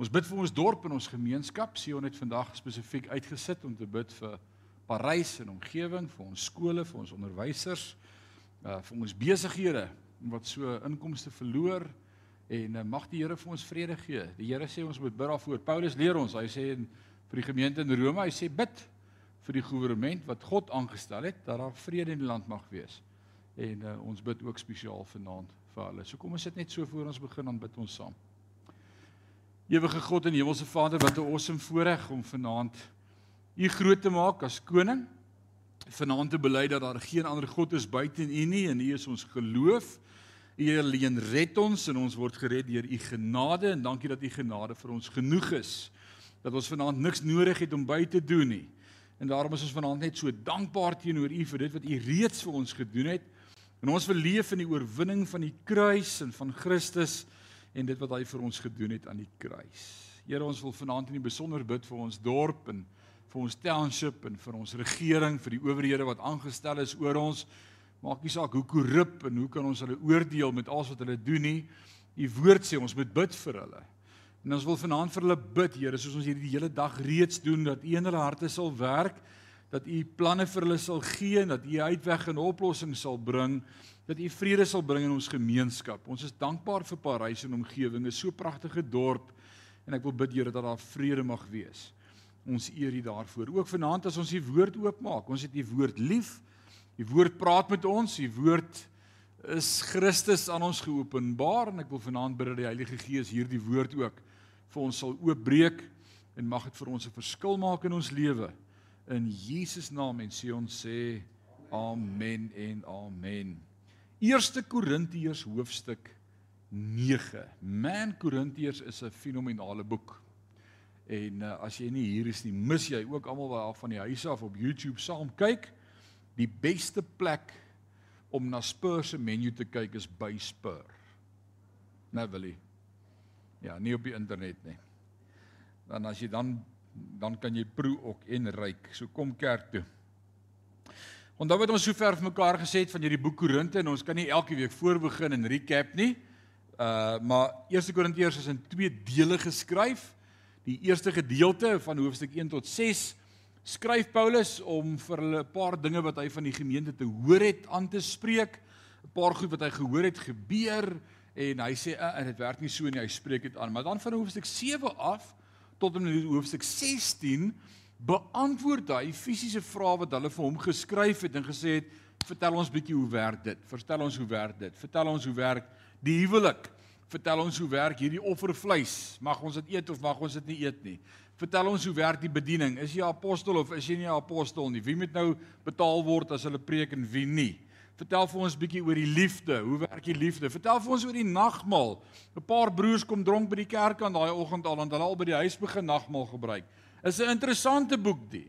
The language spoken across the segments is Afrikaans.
Ons bid vir ons dorp en ons gemeenskap. Sion het vandag spesifiek uitgesit om te bid vir Parys en omgewing, vir ons skole, vir ons onderwysers, uh vir ons besighede wat so inkomste verloor en uh, mag die Here vir ons vrede gee. Die Here sê ons moet bid daarvoor. Paulus leer ons, hy sê in vir die gemeente in Rome, hy sê bid vir die regering wat God aangestel het dat daar vrede in die land mag wees. En uh, ons bid ook spesiaal vanaand vir hulle. So kom ons sit net so voor ons begin dan bid ons saam. Ewige God en Hemelse Vader, wat 'n awesome voorreg om vanaand U groot te maak as koning. Vanaand te bely dat daar geen ander God is buite U nie en U is ons geloof. U alleen red ons en ons word gered deur U genade en dankie dat U genade vir ons genoeg is. Dat ons vanaand niks nodig het om by te doen nie. En daarom is ons vanaand net so dankbaar teenoor U vir dit wat U reeds vir ons gedoen het. En ons wil leef in die oorwinning van die kruis en van Christus en dit wat hy vir ons gedoen het aan die kruis. Here, ons wil vanaand in die besonder bid vir ons dorp en vir ons township en vir ons regering, vir die owerhede wat aangestel is oor ons. Maak nie saak hoe korrup en hoe kan ons hulle oordeel met alles wat hulle doen nie. U woord sê ons moet bid vir hulle. En ons wil vanaand vir hulle bid, Here, soos ons hierdie hele dag reeds doen dat U in hulle harte sal werk, dat U planne vir hulle sal gee en dat U uitweg en oplossing sal bring dat U vrede sal bring in ons gemeenskap. Ons is dankbaar vir Parys en omgewing, 'n so pragtige dorp en ek wil bid Here dat daar vrede mag wees. Ons eer U daarvoor. Ook vanaand as ons U woord oopmaak, ons het U woord lief. U woord praat met ons, U woord is Christus aan ons geopenbaar en ek wil vanaand bid dat die Heilige Gees hierdie woord ook vir ons sal oopbreek en mag dit vir ons 'n verskil maak in ons lewe. In Jesus naam en sê ons sê amen en amen. 1 Korintiërs hoofstuk 9. Man Korintiërs is 'n fenominale boek. En uh, as jy nie hier is nie, mis jy ook almal wat van die huis af op YouTube saam kyk. Die beste plek om na Spur se menu te kyk is by Spur. Nou wil jy. Ja, nie op die internet nie. Dan as jy dan dan kan jy proe ook en ryk. So kom kerk toe. Onthou wat ons sover vir mekaar gesê het van hierdie boek Korinte en ons kan nie elke week voorbegin en recap nie. Uh maar 1 Korintiërs is in twee dele geskryf. Die eerste gedeelte van hoofstuk 1 tot 6 skryf Paulus om vir hulle 'n paar dinge wat hy van die gemeente te hoor het aan te spreek. 'n Paar goed wat hy gehoor het gebeur en hy sê uh, en dit werk nie so nie, hy spreek dit aan. Maar dan van hoofstuk 7 af tot en met hoofstuk 16 beantwoord hy fisiese vrae wat hulle vir hom geskryf het en gesê het vertel ons bietjie hoe werk dit. Vertel ons hoe werk dit. Vertel ons hoe werk die huwelik. Vertel ons hoe werk hierdie offervleis. Mag ons dit eet of mag ons dit nie eet nie. Vertel ons hoe werk die bediening. Is jy 'n apostel of is jy nie 'n apostel nie? Wie moet nou betaal word as hulle preek en wie nie Vertel vir ons bietjie oor die liefde. Hoe werk die liefde? Vertel vir ons oor die nagmaal. 'n Paar broers kom dronk by die kerk aan daai oggend al en hulle al by die huis begin nagmaal gebruik. Is 'n interessante boek die.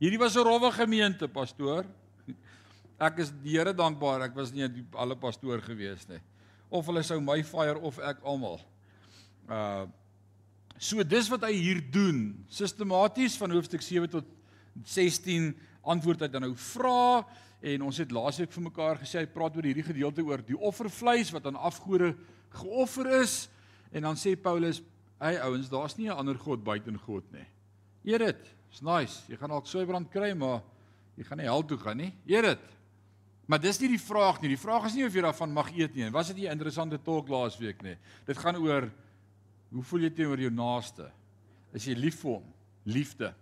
Hierdie was 'n rowwe gemeente, pastoor. Ek is die Here dankbaar ek was nie alle pastoor gewees nie. Of hulle sou my fire of ek almal. Uh so dis wat hy hier doen. Sistematies van hoofstuk 7 tot 16 antwoord hy dan nou vra en ons het laasweek vir mekaar gesê hy praat oor hierdie gedeelte oor die offervleis wat aan afgode geoffer is en dan sê Paulus Hey ouens, daar's nie 'n ander god buite God nie. Eer dit. Dis nice. Jy gaan dalk soeibrand kry, maar jy gaan nie hel toe gaan nie. Eer dit. Maar dis nie die vraag nie. Die vraag is nie of jy daarvan mag eet nie. Was dit 'n interessante talk laasweek nie? Dit gaan oor hoe voel jy teenoor jou naaste? Is jy lief vir hom? Liefde.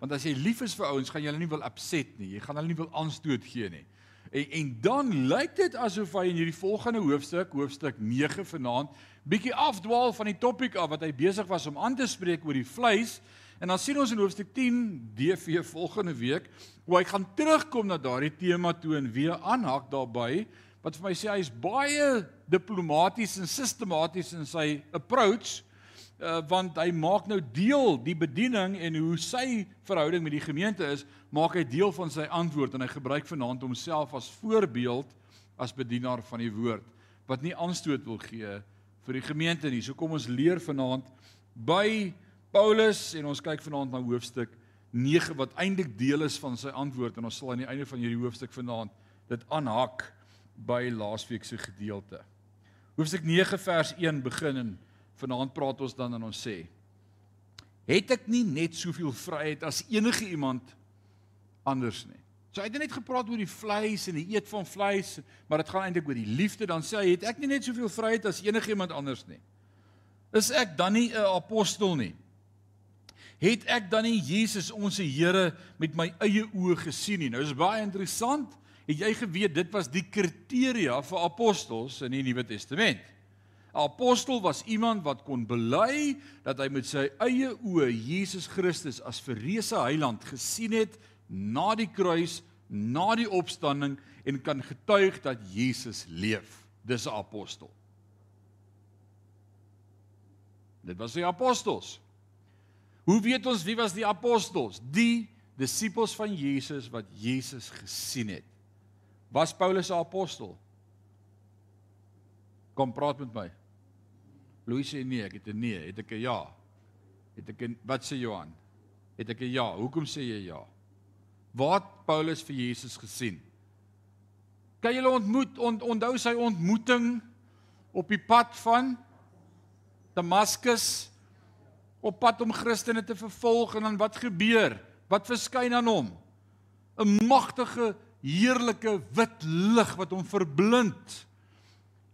Want as jy lief is vir ouens, gaan jy hulle nie wil upset nie. Jy gaan hulle nie wil aanstoot gee nie. En en dan lyk dit asof hy in hierdie volgende hoofstuk, hoofstuk 9 vanaand, bietjie afdwaal van die topik af wat hy besig was om aan te spreek oor die vleis. En dan sien ons in hoofstuk 10 DV volgende week hoe hy gaan terugkom na daardie tema toe en weer aanhak daarbey wat vir my sê hy is baie diplomaties en sistematies in sy approach uh, want hy maak nou deel die bediening en hoe sy verhouding met die gemeente is, maak hy deel van sy antwoord en hy gebruik vanaand homself as voorbeeld as bedienaar van die woord wat nie aanstoot wil gee vir die gemeente nie. So kom ons leer vanaand by Paulus en ons kyk vanaand na hoofstuk 9 wat eintlik deel is van sy antwoord en ons sal aan die einde van hierdie hoofstuk vanaand dit aanhak by laasweek se gedeelte. Hoofstuk 9 vers 1 begin en Vanaand praat ons dan en ons sê: "Het ek nie net soveel vryheid as enige iemand anders nie?" So hy het net gepraat oor die vleis en die eet van vleis, maar dit gaan eintlik oor die liefde. Dan sê hy: "Het ek nie net soveel vryheid as enige iemand anders nie?" Is ek dan nie 'n apostel nie? Het ek dan nie Jesus ons Here met my eie oë gesien nie? Nou is baie interessant. Het jy geweet dit was die kriteria vir apostels in die Nuwe Testament? 'n Apostel was iemand wat kon bely dat hy met sy eie oë Jesus Christus as verreëse heiland gesien het na die kruis, na die opstanding en kan getuig dat Jesus leef. Dis 'n apostel. Dit was die apostels. Hoe weet ons wie was die apostels? Die disippels van Jesus wat Jesus gesien het. Was Paulus 'n apostel? Kom praat met my. Louis sê nee, ek het 'n nee, het ek 'n ja. Het ek 'n wat sê Johan? Het ek 'n ja. Hoekom sê jy ja? Waar Paulus vir Jesus gesien? Kan julle ontmoet on, onthou sy ontmoeting op die pad van Damaskus op pad om Christene te vervolg en dan wat gebeur? Wat verskyn aan hom? 'n Magtige, heerlike wit lig wat hom verblind.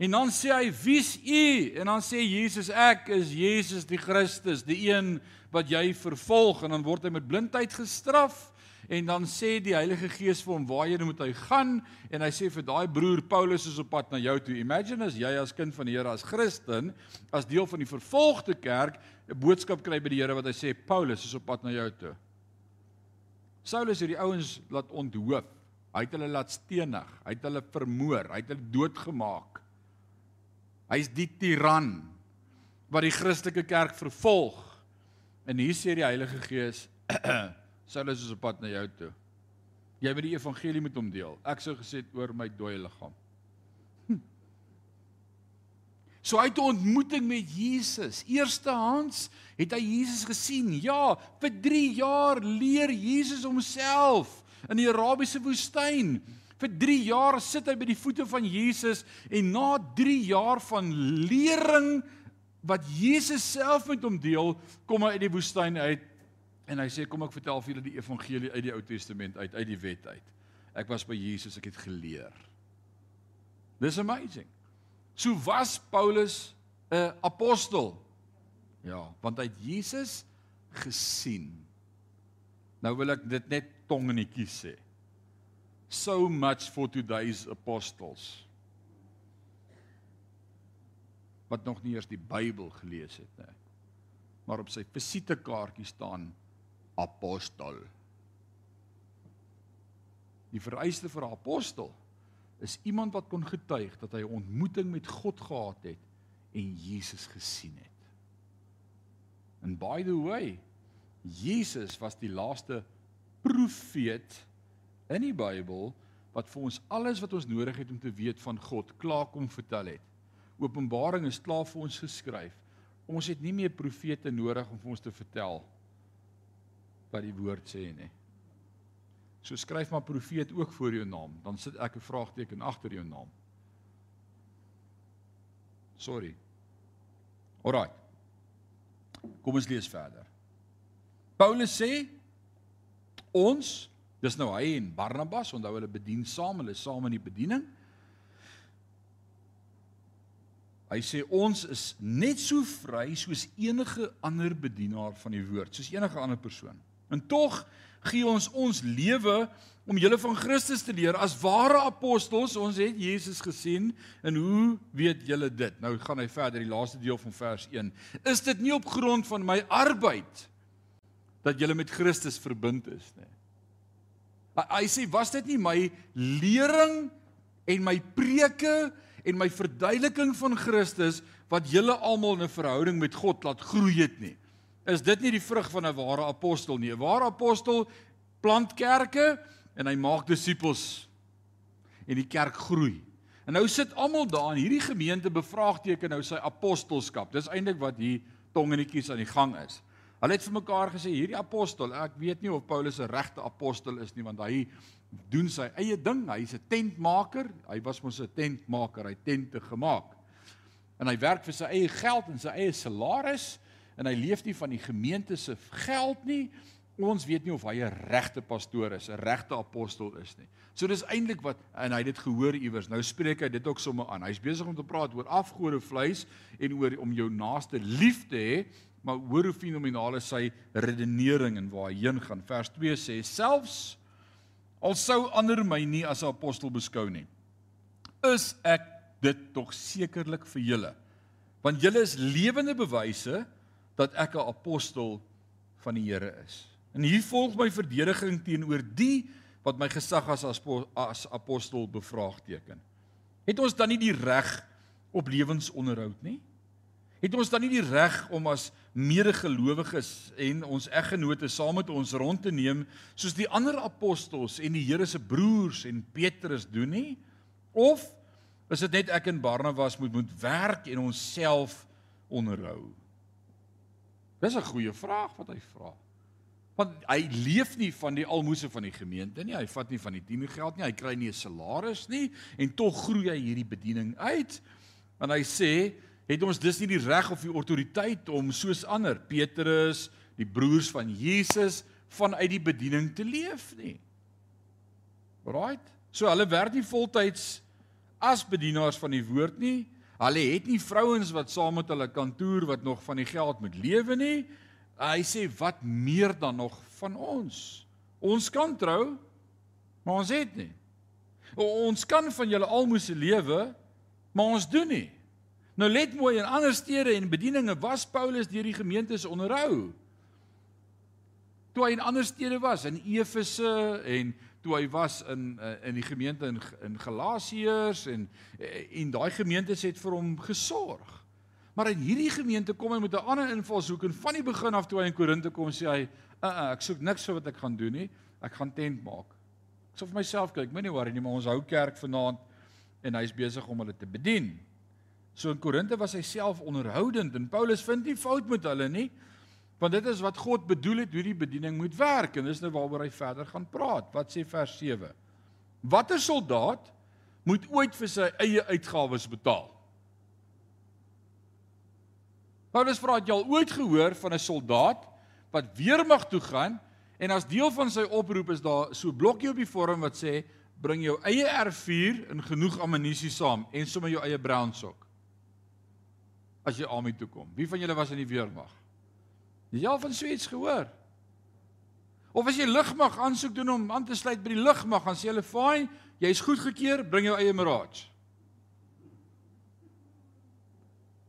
En dan sê hy: "Wie's u?" En dan sê Jesus: "Ek is Jesus die Christus, die een wat jy vervolg." En dan word hy met blindheid gestraf. En dan sê die Heilige Gees vir hom waarheen moet hy gaan en hy sê vir daai broer Paulus is op pad na jou toe. Imagine as jy as kind van die Here as Christen as deel van die vervolgde kerk 'n boodskap kry by die Here wat hy sê Paulus is op pad na jou toe. Saulus het die ouens laat onthoof. Hy het hulle laat stenig, hy het hulle vermoor, hy het hulle doodgemaak. Hy's die tiran wat die Christelike kerk vervolg. En hier sê die Heilige Gees Saulus is op pad na jou toe. Jy moet die evangelie met hom deel. Ek sou gesê oor my dooie liggaam. Hm. So hy het 'n ontmoeting met Jesus. Eerstehands het hy Jesus gesien. Ja, vir 3 jaar leer Jesus homself in die Arabiese woestyn. Vir 3 jaar sit hy by die voete van Jesus en na 3 jaar van lering wat Jesus self met hom deel, kom hy uit die woestyn uit En hy sê kom ek vertel vir julle die evangelie uit die Ou Testament uit, uit die wet uit. Ek was by Jesus, ek het geleer. Dis amazing. So was Paulus 'n apostel. Ja, want hy het Jesus gesien. Nou wil ek dit net tong in die kies sê. So much for today's apostles. Wat nog nie eers die Bybel gelees het nie. Maar op sy visitekaartjie staan apostel. Die vereiste vir 'n apostel is iemand wat kon getuig dat hy 'n ontmoeting met God gehad het en Jesus gesien het. And by the way, Jesus was die laaste profeet in die Bybel wat vir ons alles wat ons nodig het om te weet van God klaar kom vertel het. Openbaring is klaar vir ons geskryf. Ons het nie meer profete nodig om vir ons te vertel wat die woord sê nê. So skryf maar profeet ook voor jou naam, dan sit ek 'n vraagteken agter jou naam. Sorry. Alraai. Kom ons lees verder. Paulus sê ons, dis nou hy en Barnabas, onthou hulle bedien saam, hulle is saam in die bediening. Hy sê ons is net so vry soos enige ander bedienaar van die woord, soos enige ander persoon. En tog gee ons ons lewe om julle van Christus te leer as ware apostels. Ons het Jesus gesien en hoe weet julle dit? Nou gaan hy verder die laaste deel van vers 1. Is dit nie op grond van my arbeid dat julle met Christus verbind is nie? Hy sê was dit nie my lering en my preke en my verduideliking van Christus wat julle almal in 'n verhouding met God laat groei het nie? is dit nie die vrug van 'n ware apostel nie. 'n Ware apostel plant kerke en hy maak disippels en die kerk groei. En nou sit almal daar in hierdie gemeente bevraagteken nou sy apostelskap. Dis eintlik wat hier tongenetjies aan die gang is. Hulle het vir mekaar gesê hierdie apostel, ek weet nie of Paulus 'n regte apostel is nie want hy doen sy eie ding. Hy's 'n tentmaker. Hy was mos 'n tentmaker. Hy tente gemaak. En hy werk vir sy eie geld en sy eie salaris en hy leef nie van die gemeente se geld nie. Ons weet nie of hy 'n regte pastoor is, 'n regte apostel is nie. So dis eintlik wat en hy het dit gehoor iewers. Nou spreek hy dit ook sommer aan. Hy's besig om te praat oor afgode vleis en oor om jou naaste lief te hê, maar hoor hoe fenomenaal is sy redenering en waar hy heen gaan. Vers 2 sê selfs al sou ander my nie as 'n apostel beskou nie, is ek dit tog sekerlik vir julle. Want julle is lewende bewyse dat ek 'n apostel van die Here is. En hier volg my verdediging teenoor die wat my gesag as as apostel bevraagteken. Het ons dan nie die reg op lewensonderhoud nie? Het ons dan nie die reg om as medegelowiges en ons eggenote saam met ons rond te neem soos die ander apostels en die Here se broers en Petrus doen nie? Of is dit net ek en Barnabas moet moet werk en onsself onderhou? Dis 'n goeie vraag wat hy vra want hy leef nie van die almoses van die gemeente nie. Hy vat nie van die tiende geld nie. Hy kry nie 'n salaris nie en tog groei hy hierdie bediening uit. Want hy sê, het ons dus nie die reg of die autoriteit om soos ander Petrus, die broers van Jesus vanuit die bediening te leef nie. Right? So hulle werk nie voltyds as bedienaars van die woord nie. Hulle het nie vrouens wat saam met hulle kantoor wat nog van die geld moet lewe nie. Hy sê wat meer dan nog van ons? Ons kan trou, maar ons het nie. Ons kan van julle almoese lewe, maar ons doen nie. Nou let mooi in ander stede en bedieninge was Paulus deur die gemeentes onderhou. Toe hy in ander stede was in Efese en toe hy was in eh, in die gemeente in in Galasiërs en en daai gemeentes het vir hom gesorg. Maar in hierdie gemeente kom hy met 'n ander invalshoek en van die begin af toe hy in Korinte kom sê hy, "Uh uh, ek soek niks vir wat ek gaan doen nie. Ek gaan tent maak." Ek sê vir myself, kyk, moenie worry nie, maar ons hou kerk vanaand en hy's besig om hulle te bedien. So in Korinte was hy self onderhoudend en Paulus vind nie fout met hulle nie. Want dit is wat God bedoel het hoe die bediening moet werk en dis nou waaroor hy verder gaan praat. Wat sê vers 7? Watter soldaat moet ooit vir sy eie uitgawes betaal? Paulus vra het jy al ooit gehoor van 'n soldaat wat weermag toe gaan en as deel van sy oproep is daar so blokkie op die vorm wat sê bring jou eie R4 en genoeg ammunisie saam en sommer jou eie brown sok. As jy aan my toe kom. Wie van julle was in die weermag? Jy al van Swets gehoor? Of as jy lugmag aansoek doen om aan te sluit by die lugmag, dan sê hulle, "Fine, jy's goedgekeur, bring jou eie Mirage."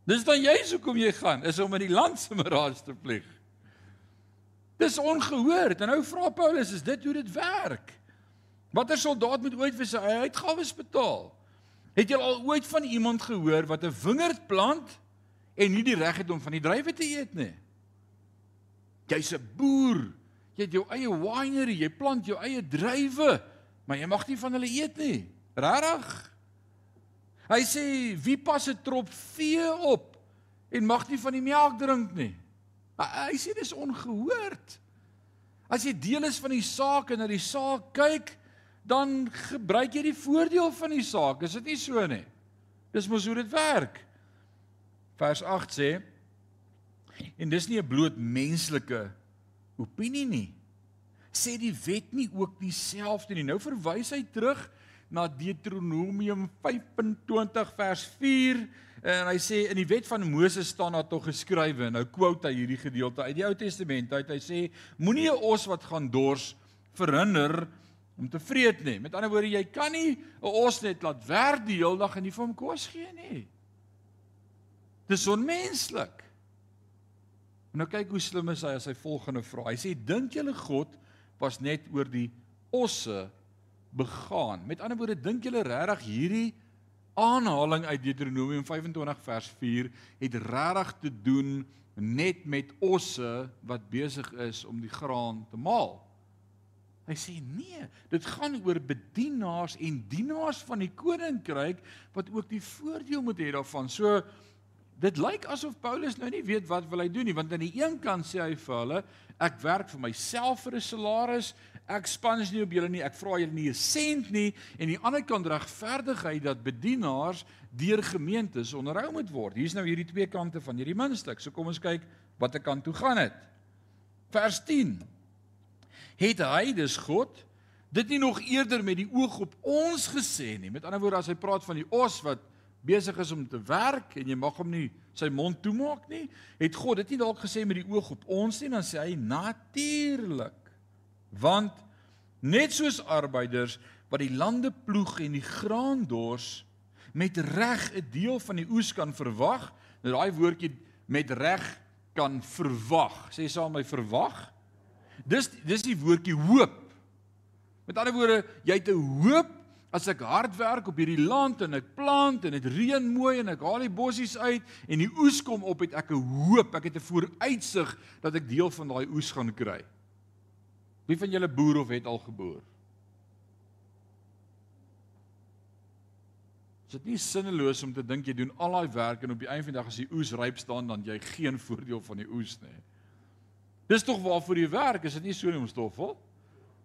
Dis dan jy se kom jy gaan is om in die land se mirage te vlieg. Dis ongehoord. En nou vra Paulus, is dit hoe dit werk? Watter soldaat moet ooit vir sy uitgawes betaal? Het jy al ooit van iemand gehoor wat 'n wingerd plant en nie die reg het om van die druiwe te eet nie? Jy's 'n boer. Jy het jou eie winery, jy plant jou eie druiwe, maar jy mag nie van hulle eet nie. Regtig? Hy sê wie pas 'n trop vee op en mag nie van die melk drink nie. Hy sê dis ongehoord. As jy deel is van die saak en na die saak kyk, dan gebruik jy die voordeel van die saak. Is dit nie so nie? Dis mos hoe dit werk. Vers 8 sê en dis nie 'n bloot menslike opinie nie. Sê die wet nie ook dieselfde nie. Nou verwys hy terug na Deuteronomium 25 vers 4 en hy sê in die wet van Moses staan daar tog geskrywe nou quote hy hierdie gedeelte uit die Ou Testament uit hy sê moenie 'n os wat gaan dors verhinder om te vreet nie met ander woorde jy kan nie 'n os net laat werk die hele dag en nie vir hom kos gee nie dis onmenslik nou kyk hoe slim is hy as hy volgende vra hy sê dink julle God was net oor die osse begaan. Met ander woorde, dink julle regtig hierdie aanhaling uit Deuteronomium 25 vers 4 het regtig te doen net met osse wat besig is om die graan te maal? Hy sê nee, dit gaan oor bedienaars en dienaars van die koninkryk wat ook die voordeel moet hê daarvan. So dit lyk asof Paulus nou nie weet wat wil hy doen nie, want aan die een kant sê hy vir hulle, ek werk vir myself vir 'n salaris, Ek spans nie op julle nie. Ek vra julle nie 'n sent nie en aan die ander kant regverdigheid dat bedienaars deur gemeentes onderhou moet word. Hier's nou hierdie twee kante van hierdie muntstuk. So kom ons kyk watter kant toe gaan dit. Vers 10. Het hy dus God dit nie nog eerder met die oog op ons gesê nie. Met ander woorde as hy praat van die os wat besig is om te werk en jy mag hom nie sy mond toemaak nie, het God dit nie dalk gesê met die oog op ons nie, dan sê hy natuurlik. Want net soos arbeiders wat die lande ploeg en die graan dors met reg 'n deel van die oes kan verwag, nou daai woordjie met reg kan verwag. Sê saam my verwag. Dis dis die woordjie hoop. Met ander woorde, jy het 'n hoop As ek hard werk op hierdie land en ek plant en dit reën mooi en ek haal die bossies uit en die oes kom op, het ek 'n hoop, ek het 'n vooruitsig dat ek deel van daai oes gaan kry. Wie van julle boer of het al geboer? Is dit nie sinneloos om te dink jy doen al daai werk en op die einde van die dag as die oes ryp staan dan jy geen voordeel van die oes nie. Dis tog waarvoor jy werk, is dit nie so nie om stoffel?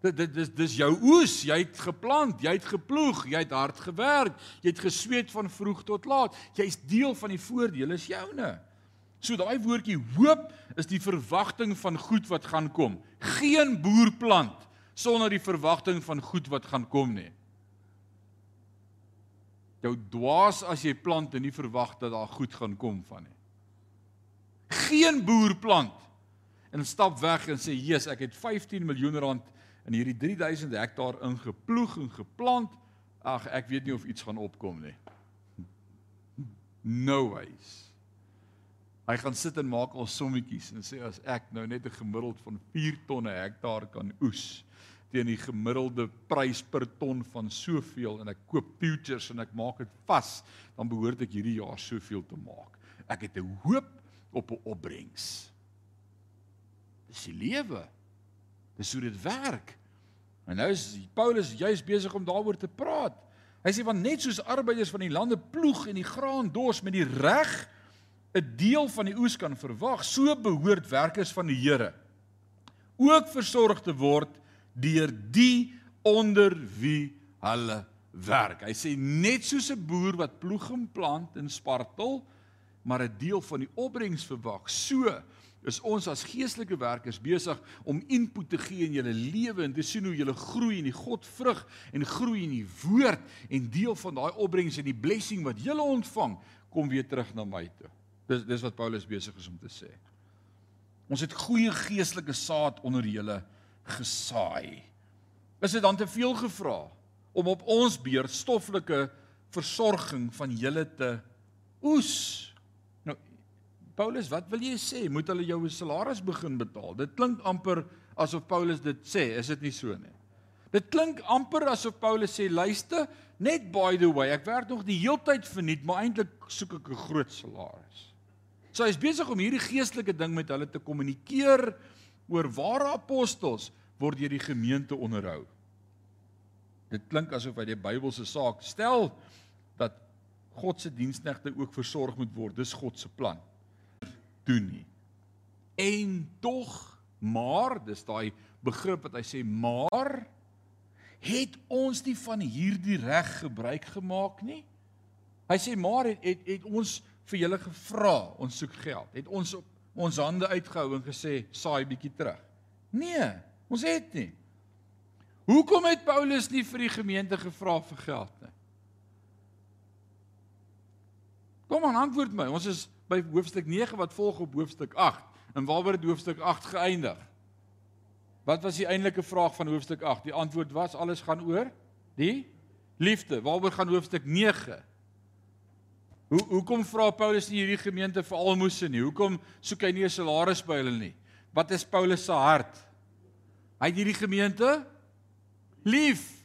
Dit dit dis dis jou oes, jy het geplant, jy het geploeg, jy het hard gewerk, jy het gesweet van vroeg tot laat. Jy's deel van die voordeel is joune. So daai woordjie hoop is die verwagting van goed wat gaan kom. Geen boer plant sonder die verwagting van goed wat gaan kom nie. Jou dwaas as jy plant en nie verwag dat daar goed gaan kom van nie. Geen boer plant en stap weg en sê: "Jesus, ek het 15 miljoen rand in hierdie 3000 hektaar ingeploeg en geplant. Ag, ek weet nie of iets gaan opkom nie. No ways. Hy gaan sit en maak al sommetjies en sê as ek nou net 'n gemiddeld van 4 tonne hektaar kan oes teen die gemiddelde prys per ton van soveel en ek koop futures en ek maak dit vas, dan behoort ek hierdie jaar soveel te maak. Ek het 'n hoop op 'n opbrengs. Dis die lewe. Dis hoe dit werk. En nou is Paulus juis besig om daaroor te praat. Hy sê want net soos arbeiders van die lande ploeg en die graan dors met die reg 'n deel van die oes kan verwag, so behoort werkers van die Here ook versorg te word deur die onder wie hulle werk. Hy sê net soos 'n boer wat ploeg en plant en spartel, maar 'n deel van die opbrengs verwag, so is ons as geestelike werkers besig om input te gee in julle lewe en te sien hoe julle groei in die God vrug en groei in die woord en deel van daai opbrengs en die blessing wat julle ontvang kom weer terug na my toe. Dis dis wat Paulus besig is om te sê. Ons het goeie geestelike saad onder julle gesaai. Is dit dan te veel gevra om op ons beurt stoffelike versorging van julle te oes? Paulus, wat wil jy sê? Moet hulle jou 'n salaris begin betaal? Dit klink amper asof Paulus dit sê, is dit nie so nie? Dit klink amper asof Paulus sê, luister, net by the way, ek werk nog die heeltyd verniet, maar eintlik soek ek 'n groot salaris. So hy's besig om hierdie geestelike ding met hulle te kommunikeer oor ware apostels word deur die gemeente onderhou. Dit klink asof hy die Bybelse saak stel dat God se diensknegte ook versorg moet word. Dis God se plan doen nie. En tog maar, dis daai begrip wat hy sê maar het ons nie van hierdie reg gebruik gemaak nie. Hy sê maar het het, het ons vir julle gevra, ons soek geld. Het ons op ons hande uitgehou en gesê saai bietjie terug. Nee, ons het nie. Hoekom het Paulus nie vir die gemeente gevra vir geld nie? Kom aan, antwoord my. Ons is by hoofstuk 9 wat volg op hoofstuk 8 en waaroor het hoofstuk 8 geëindig? Wat was die eintlike vraag van hoofstuk 8? Die antwoord was alles gaan oor die liefde. Waaroor gaan hoofstuk 9? Hoe hoekom vra Paulus nie hierdie gemeente vir almoses nie? Hoekom soek hy nie 'n salaris by hulle nie? Wat is Paulus se hart? Hy het hierdie gemeente lief.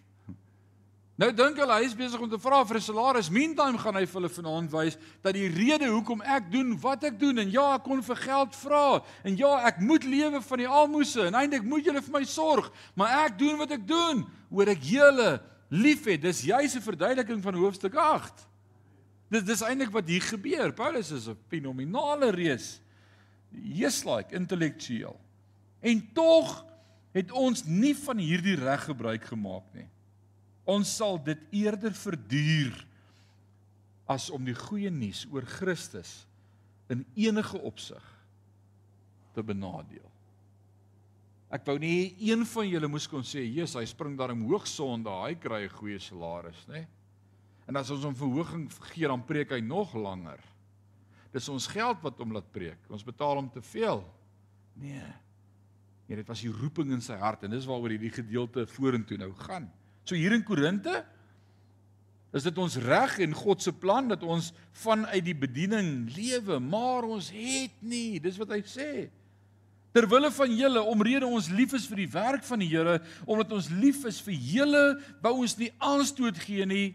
Nou dink hulle hy is besig om te vra vir 'n salaris. Meantime gaan hy vir hulle vanaand wys dat die rede hoekom ek doen wat ek doen en ja, ek kon vir geld vra en ja, ek moet lewe van die almoses en eintlik moet julle vir my sorg, maar ek doen wat ek doen oor ek julle liefhet. Dis juis 'n verduideliking van hoofstuk 8. Dis dis eintlik wat hier gebeur. Paulus is 'n fenominale reus. Jesus like intellektueel. En tog het ons nie van hierdie reg gebruik gemaak nie. Ons sal dit eerder verduur as om die goeie nuus oor Christus in enige opsig te benadeel. Ek wou nie een van julle moes kon sê, "Jesus, hy spring daarom hoog sonde, hy kry 'n goeie salaris," nê? En as ons hom verhoging gee, dan preek hy nog langer. Dis ons geld wat hom laat preek. Ons betaal hom te veel. Nee. Nee, dit was die roeping in sy hart en dis waaroor hierdie gedeelte vorentoe nou gaan. So hier in Korinte is dit ons reg en God se plan dat ons vanuit die bediening lewe, maar ons het nie, dis wat hy sê. Terwille van julle omrede ons lief is vir die werk van die Here, omdat ons lief is vir julle, wou ons nie aanstoot gee nie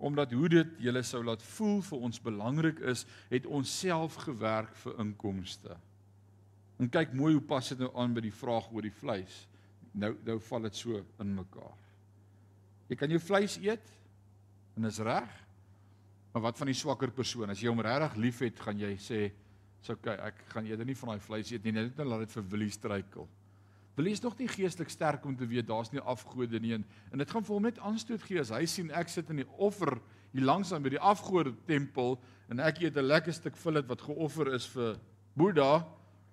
omdat hoe dit julle sou laat voel vir ons belangrik is, het ons self gewerk vir inkomste. En kyk mooi hoe pas dit nou aan by die vraag oor die vleis. Nou nou val dit so in mekaar. Jy kan jou vleis eet en is reg. Maar wat van die swakker persoon? As jy hom regtig liefhet, gaan jy sê, "Dis okay, ek gaan eerder nie van daai vleis eet nie, net nou laat dit vir Willie struikel." Willie is nog nie geestelik sterk om te weet daar's nie afgode nie en, en dit gaan vir hom net aanstoot gee as hy sien ek sit in die offer hier langs aan by die afgode tempel en ek eet 'n lekker stuk fillet wat geoffer is vir Boeddha.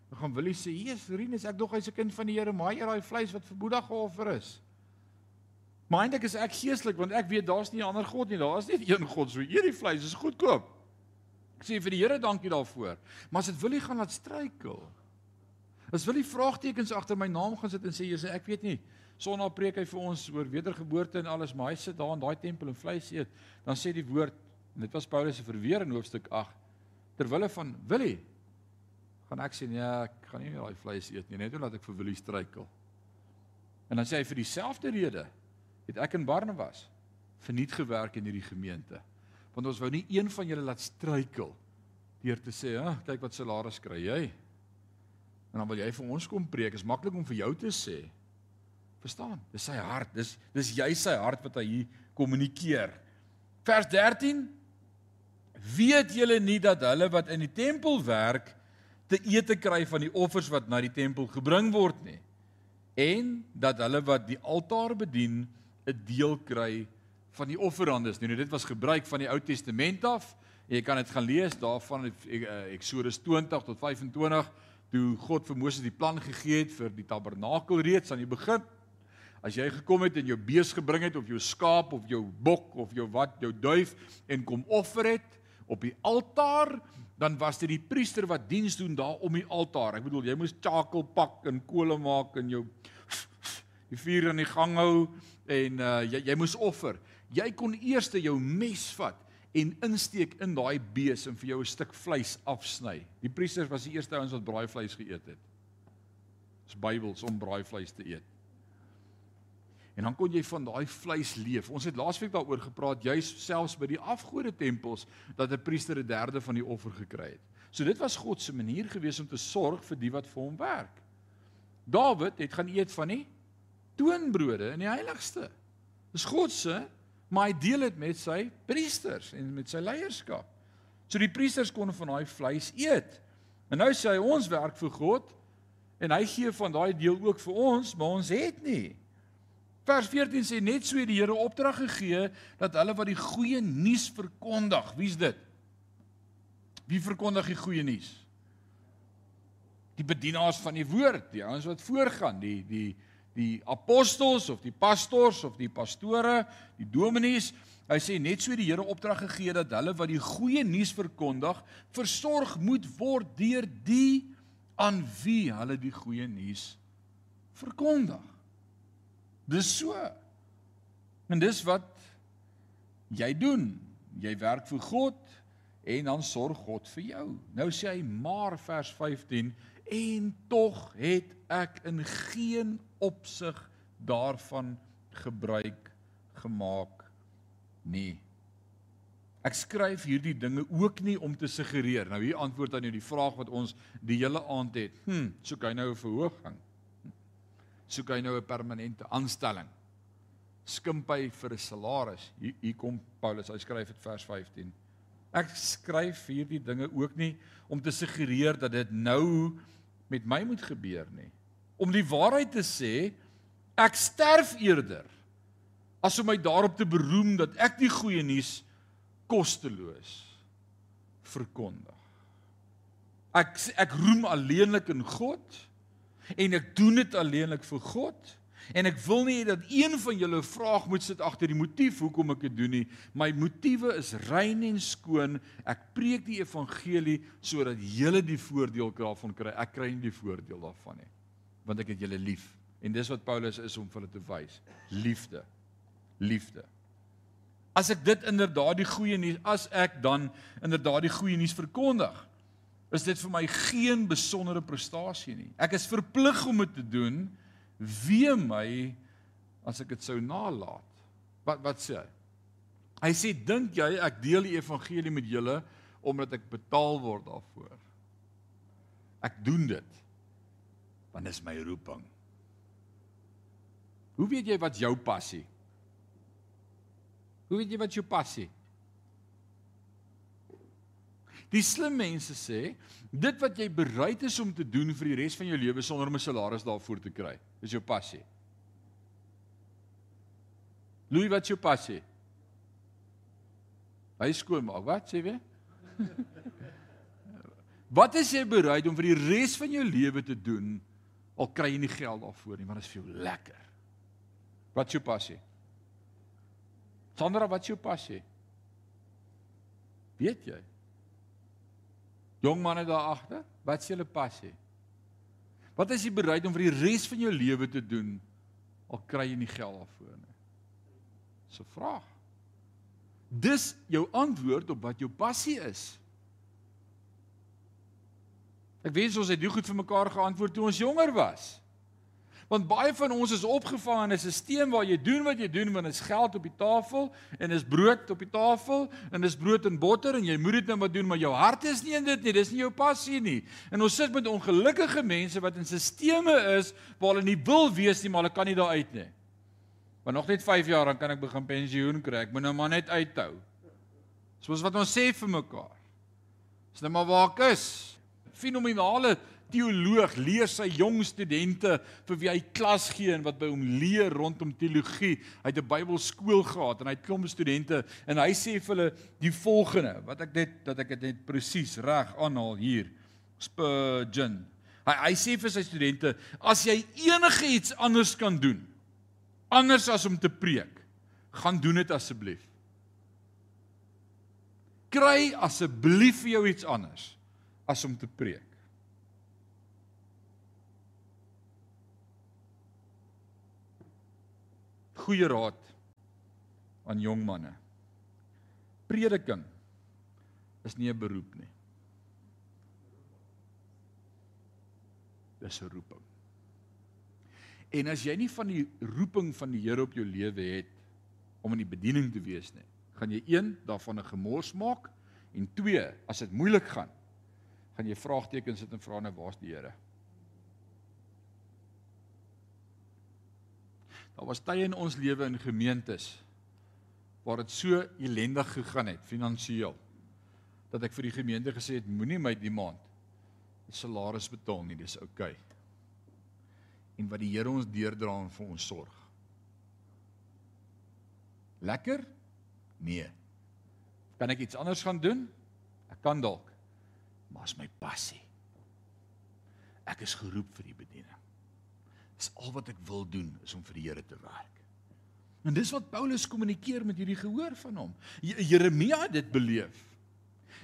Dan gaan Willie sê, "Jesus, Rinus, ek dog hy's 'n kind van die Here, maar hy eet daai vleis wat vir Boeddha geoffer is." Maar eintlik is ek geestelik want ek weet daar's nie 'n ander god nie, daar's net een God. So eet die vleis, is goedkoop. Ek sê vir die Here dankie daarvoor. Maar as dit wil nie gaan laat struikel. As wil die vraagtekens agter my naam gaan sit en sê sê ek weet nie. Sondag preek hy vir ons oor wedergeboorte en alles, maar hy sit daar in daai tempel en vleis eet. Dan sê die woord en dit was Paulus se verweer in hoofstuk 8 terwille van Willie gaan ek sê nee, ek gaan nie daai vleis eet nie, net omdat ek vir Willie struikel. En dan sê hy vir dieselfde rede het ek en Barnabas verniet gewerk in hierdie gemeente. Want ons wou nie een van julle laat struikel deur te sê, "Ag, kyk wat salaris kry jy." En dan wil jy vir ons kom preek. Is maklik om vir jou te sê. Verstaan? Dis sy hart. Dis dis jy sy hart wat hy hier kommunikeer. Vers 13 Weet julle nie dat hulle wat in die tempel werk te ete kry van die offers wat na die tempel gebring word nie en dat hulle wat die altaar bedien 'n deel kry van die offerandes. Nou dit was gebruik van die Ou Testament af. Jy kan dit gaan lees daarvan eh, Eksodus 20 tot 25 toe God vir Moses die plan gegee het vir die tabernakel reeds aan die begin. As jy gekom het en jou bees gebring het of jou skaap of jou bok of jou wat jou duif en kom offer het op die altaar, dan was dit die priester wat diens doen daar om die altaar. Ek bedoel jy moes chakel pak en kole maak en jou die vuur aan die gang hou en uh, jy jy moes offer. Jy kon eers jou mes vat en insteek in daai bees en vir jou 'n stuk vleis afsny. Die priesters was die eerste ouens wat braaivleis geëet het. Dis Bybels om braaivleis te eet. En dan kon jy van daai vleis leef. Ons het laasweek daaroor gepraat, juis selfs by die afgode tempels dat 'n priester 'n derde van die offer gekry het. So dit was God se manier gewees om te sorg vir die wat vir hom werk. Dawid het gaan eet van die toonbrode in die heiligste. Dis God se, maar hy deel dit met sy priesters en met sy leierskap. So die priesters kon van daai vleis eet. En nou sê hy ons werk vir God en hy gee van daai deel ook vir ons, maar ons het nie. Vers 14 sê net so het die Here opdrag gegee dat hulle wat die goeie nuus verkondig. Wie's dit? Wie verkondig die goeie nuus? Die bedienaars van die woord, die ouens wat voorgaan, die die die apostels of die pastors of die pastore, die dominees. Hy sê net so die Here opdrag gegee dat hulle wat die goeie nuus verkondig, versorg moet word deur die aan wie hulle die goeie nuus verkondig. Dis so. En dis wat jy doen. Jy werk vir God en dan sorg God vir jou. Nou sê hy maar vers 15 en tog het ek in geen opsig daarvan gebruik gemaak nie. Ek skryf hierdie dinge ook nie om te suggereer. Nou hier antwoord aan jou die vraag wat ons die hele aand het. Hm, soek hy nou 'n verhoging? Soek hy nou 'n permanente aanstelling? Skimp hy vir 'n salaris? Hier, hier kom Paulus, hy skryf dit vers 15. Ek skryf hierdie dinge ook nie om te suggereer dat dit nou met my moet gebeur nie. om die waarheid te sê, ek sterf eerder as om my daarop te beroem dat ek die goeie nuus kosteloos verkondig. Ek ek roem alleenlik in God en ek doen dit alleenlik vir God en ek wil nie dat een van julle vraag moet sit agter die motief hoekom ek dit doen nie. My motiewe is rein en skoon. Ek preek die evangelie sodat julle die voordeel daarvan kry. Ek kry nie die voordeel daarvan nie want ek het julle lief. En dis wat Paulus is om vir hulle te wys. Liefde. Liefde. As ek dit inderdaad die goeie nuus, as ek dan inderdaad die goeie nuus verkondig, is dit vir my geen besondere prestasie nie. Ek is verplig om dit te doen wie my as ek dit sou nalat. Wat wat sê hy? Hy sê dink jy ek deel die evangelie met julle omdat ek betaal word daarvoor? Ek doen dit want dit is my roeping. Hoe weet jy wat jou passie? Hoe weet jy wat jou passie? Die slim mense sê, dit wat jy bereid is om te doen vir die res van jou lewe sonder om 'n salaris daarvoor te kry, is jou passie. Louis, wat is jou passie? Hy skoon maak. Wat sê jy? wat is jy bereid om vir die res van jou lewe te doen al kry jy nie geld daarvoor nie, maar dit is vir jou lekker. Wat is jou passie? Sandra, wat is jou passie? Weet jy? Jong manne daar agter, wat is julle passie? Wat is jy bereid om vir die res van jou lewe te doen al kry jy nie geld daarvoor nie? Dis 'n vraag. Dis jou antwoord op wat jou passie is. Ek wens ons het dit goed vir mekaar geantwoord toe ons jonger was. Want baie van ons is opgevang in 'n stelsel waar jy doen wat jy doen want is geld op die tafel en is brood op die tafel en dis brood en botter en jy moet dit nou maar doen maar jou hart is nie in dit nie, dis nie jou passie nie. En ons sit met ongelukkige mense wat in stelsels is waar hulle nie wil wees nie, maar hulle kan nie daar uit nie. Maar nog net 5 jaar dan kan ek begin pensioen kry. Ek moet nou maar net uithou. Soos wat ons sê vir mekaar. Dis nou maar waar ek is. Fenominale teoloog leer sy jong studente vir wie hy klas gee en wat by hom leer rondom teologie. Hy het 'n Bybelskool gehad en hy het klomp studente en hy sê vir hulle die volgende wat ek net dat ek dit net presies reg aanhaal hier. Spurgeon. Hy hy sê vir sy studente as jy enige iets anders kan doen anders as om te preek, gaan doen dit asseblief. Kry asseblief vir jou iets anders as om te preek. Goeie raad aan jong manne. Prediking is nie 'n beroep nie. Dis 'n roeping. En as jy nie van die roeping van die Here op jou lewe het om in die bediening te wees nie, gaan jy een daarvan 'n gemors maak en twee, as dit moeilik gaan, gaan jy vraagtekens sit en vra nou waar's die Here? Daar was tye in ons lewe in gemeentes waar dit so ellendig gegaan het finansiëel dat ek vir die gemeente gesê het moenie my die maand die salaris betaal nie, dis oukei. Okay. En wat die Here ons deurdra en vir ons sorg. Lekker? Nee. Kan ek iets anders gaan doen? Ek kan dalk. Maar is my passie. Ek is geroep vir die bediening. Dis al wat ek wil doen is om vir die Here te werk. En dis wat Paulus kommunikeer met hierdie gehoor van hom. Jeremia het dit beleef.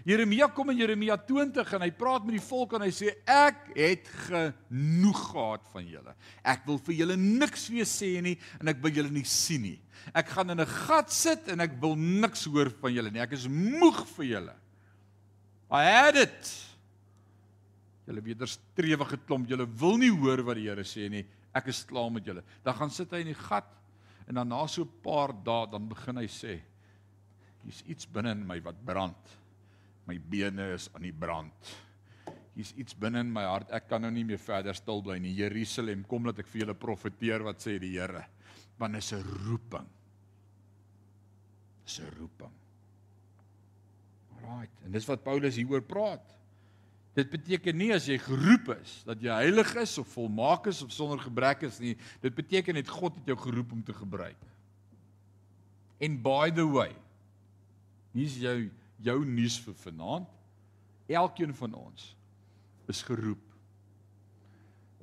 Jeremia kom in Jeremia 20 en hy praat met die volk en hy sê ek het genoeg gehad van julle. Ek wil vir julle niks weer sê nie en ek wil julle nie sien nie. Ek gaan in 'n gat sit en ek wil niks hoor van julle nie. Ek is moeg vir julle. I had it. Julle wederstrewige klomp, julle wil nie hoor wat die Here sê nie ek is klaar met julle. Dan gaan sit hy in die gat en dan na so 'n paar dae dan begin hy sê hier's iets binne in my wat brand. My bene is aan die brand. Hier's iets binne in my hart. Ek kan nou nie meer verder stil bly nie. Jerusalem, kom laat ek vir julle profeteer wat sê die Here. Want is 'n roeping. Dis 'n roeping. Right. En dis wat Paulus hieroor praat. Dit beteken nie as jy geroep is dat jy heilig is of volmaak is of sonder gebrek is nie. Dit beteken net God het jou geroep om te gebruik. En by the way, hier's jou jou nuus vir vanaand. Elkeen van ons is geroep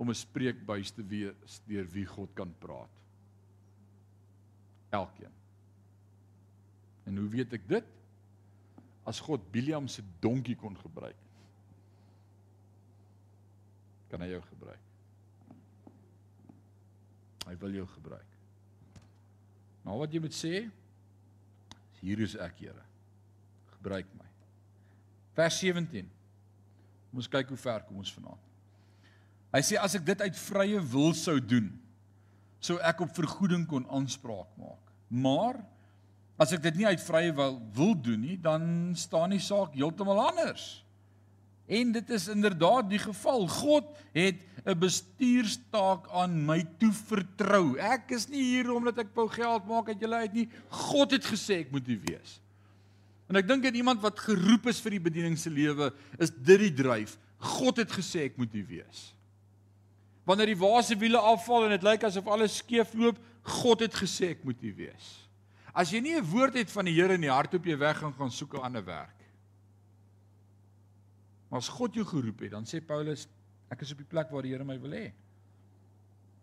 om 'n spreekbuis te wees deur wie God kan praat. Elkeen. En hoe weet ek dit? As God Biliam se donkie kon gebruik, kan hy jou gebruik. Hy wil jou gebruik. Maar wat jy moet sê, hier is ek, Here. Gebruik my. Vers 17. Kom ons kyk hoe ver kom ons vanaand. Hy sê as ek dit uit vrye wil sou doen, sou ek op vergoeding kon aanspraak maak. Maar as ek dit nie uit vrye wil wil doen nie, dan staan die saak heeltemal anders. En dit is inderdaad die geval. God het 'n bestuurstaak aan my toevertrou. Ek is nie hier omdat ek wou geld maak uit julle uit nie. God het gesê ek moet hier wees. En ek dink dat iemand wat geroep is vir die bediening se lewe, is dit die dryf. God het gesê ek moet hier wees. Wanneer die waase wiele afval en dit lyk asof alles skeef loop, God het gesê ek moet hier wees. As jy nie 'n woord het van die Here in die hart op jy weg gaan gaan soek 'n ander werk. Maar as God jou geroep het, dan sê Paulus, ek is op die plek waar die Here my wil hê.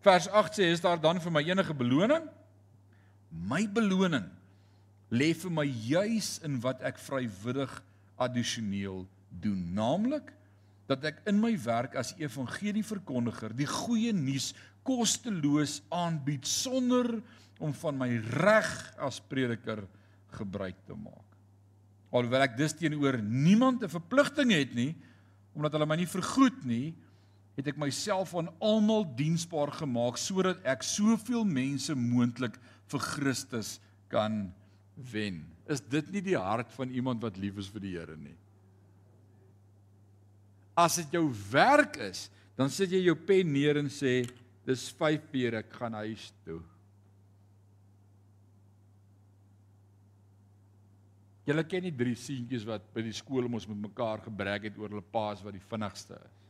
Vers 8 sê, is daar dan vir my enige beloning? My beloning lê vir my juis in wat ek vrywillig addisioneel doen, naamlik dat ek in my werk as evangelieverkondiger die goeie nuus kosteloos aanbied sonder om van my reg as prediker gebruik te maak. Alhoewel ek dus teenoor niemand 'n verpligting het nie omdat hulle my nie vergoed nie, het ek myself aan almal diensbaar gemaak sodat ek soveel mense moontlik vir Christus kan wen. Is dit nie die hart van iemand wat lief is vir die Here nie? As dit jou werk is, dan sit jy jou pen neer en sê dis 5 uur ek gaan huis toe. Julle ken nie drie seentjies wat by die skool ons met mekaar gebrek het oor hulle paas wat die vinnigste is.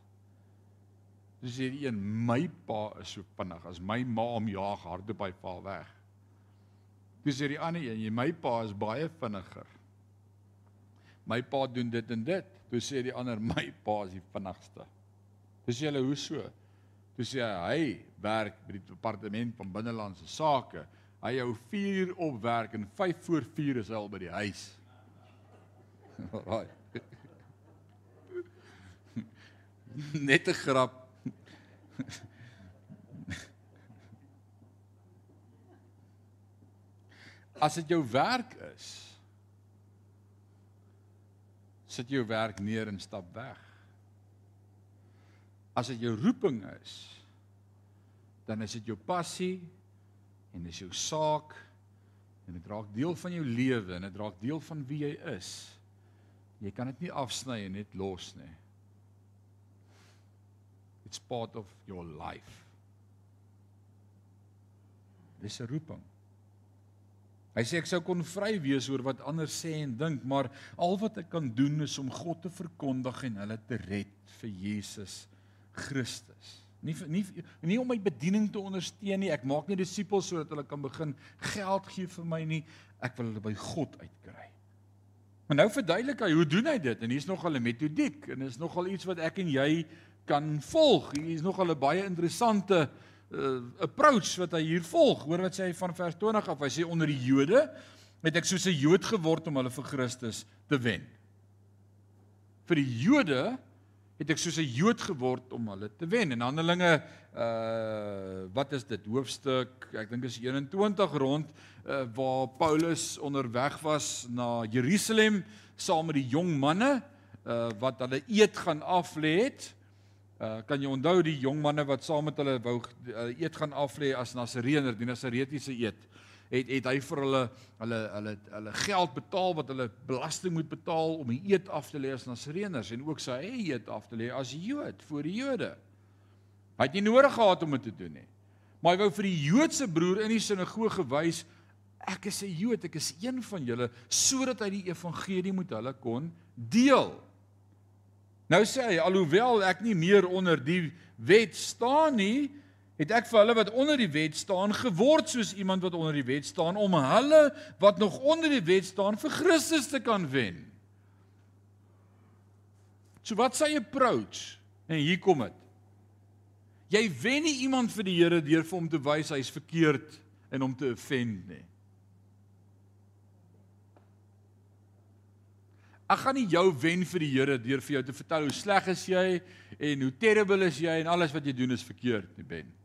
Dis die een my pa is so vinnig as my ma hom jaag hardop hy val weg. Dis sê die ander een, my pa is baie vinniger. My pa doen dit en dit. Toe sê die ander my pa is die vinnigste. Dis julle hoe so? Toe sê hy hy werk by die departement van binnelandse sake. Hy hou 4 op werk en 5 voor 4 is hy al by die huis. Right. Net 'n grap. As dit jou werk is, sit jou werk neer en stap weg. As dit jou roeping is, dan is dit jou passie en dis jou saak en dit raak deel van jou lewe en dit raak deel van wie jy is. Jy kan dit nie afsny en net los nie. It's part of your life. Dis 'n roeping. Hy sê ek sou kon vry wees oor wat ander sê en dink, maar al wat ek kan doen is om God te verkondig en hulle te red vir Jesus Christus. Nie nie nie om my bediening te ondersteun nie. Ek maak nie disippels sodat hulle kan begin geld gee vir my nie. Ek wil hulle by God uitkry. Maar nou verduidelik hy hoe doen hy dit? En hier's nogal 'n metodiek en is nogal iets wat ek en jy kan volg. Hier is nogal 'n baie interessante uh, approach wat hy hier volg. Hoor wat sê hy van vers 20 af. Hy sê onder die Jode het ek soos 'n Jood geword om hulle vir Christus te wen. Vir die Jode het ek soos 'n Jood geword om hulle te wen. En Handelinge uh wat is dit hoofstuk ek dink is 21 rond uh, waar Paulus onderweg was na Jerusalem saam met die jong manne uh wat hulle eet gaan aflê het Uh kan jy onthou die jong manne wat saam met hulle wou uh, eet gaan aflê as Nasareëner, die Nasaretiese eet. Het het hy vir hulle hulle hulle hulle geld betaal wat hulle belasting moet betaal om die eet af te lê as Nasareëners en ook sy eie eet af te lê as Jood vir die Jode. Hy het nie nodig gehad om dit te doen nie. Maar hy wou vir die Joodse broer in die sinagoge wys ek is 'n Jood, ek is een van julle sodat hy die evangelie met hulle kon deel. Nou sê hy alhoewel ek nie meer onder die wet staan nie, het ek vir hulle wat onder die wet staan geword soos iemand wat onder die wet staan om hulle wat nog onder die wet staan vir Christus te kan wen. So wat sê approach? En hier kom dit. Jy wen nie iemand vir die Here deur vir hom te wys hy's verkeerd en hom te offend nie. Ek gaan nie jou wen vir die Here deur vir jou te vertel hoe sleg is jy en hoe terrible is jy en alles wat jy doen is verkeerd nie, Ben.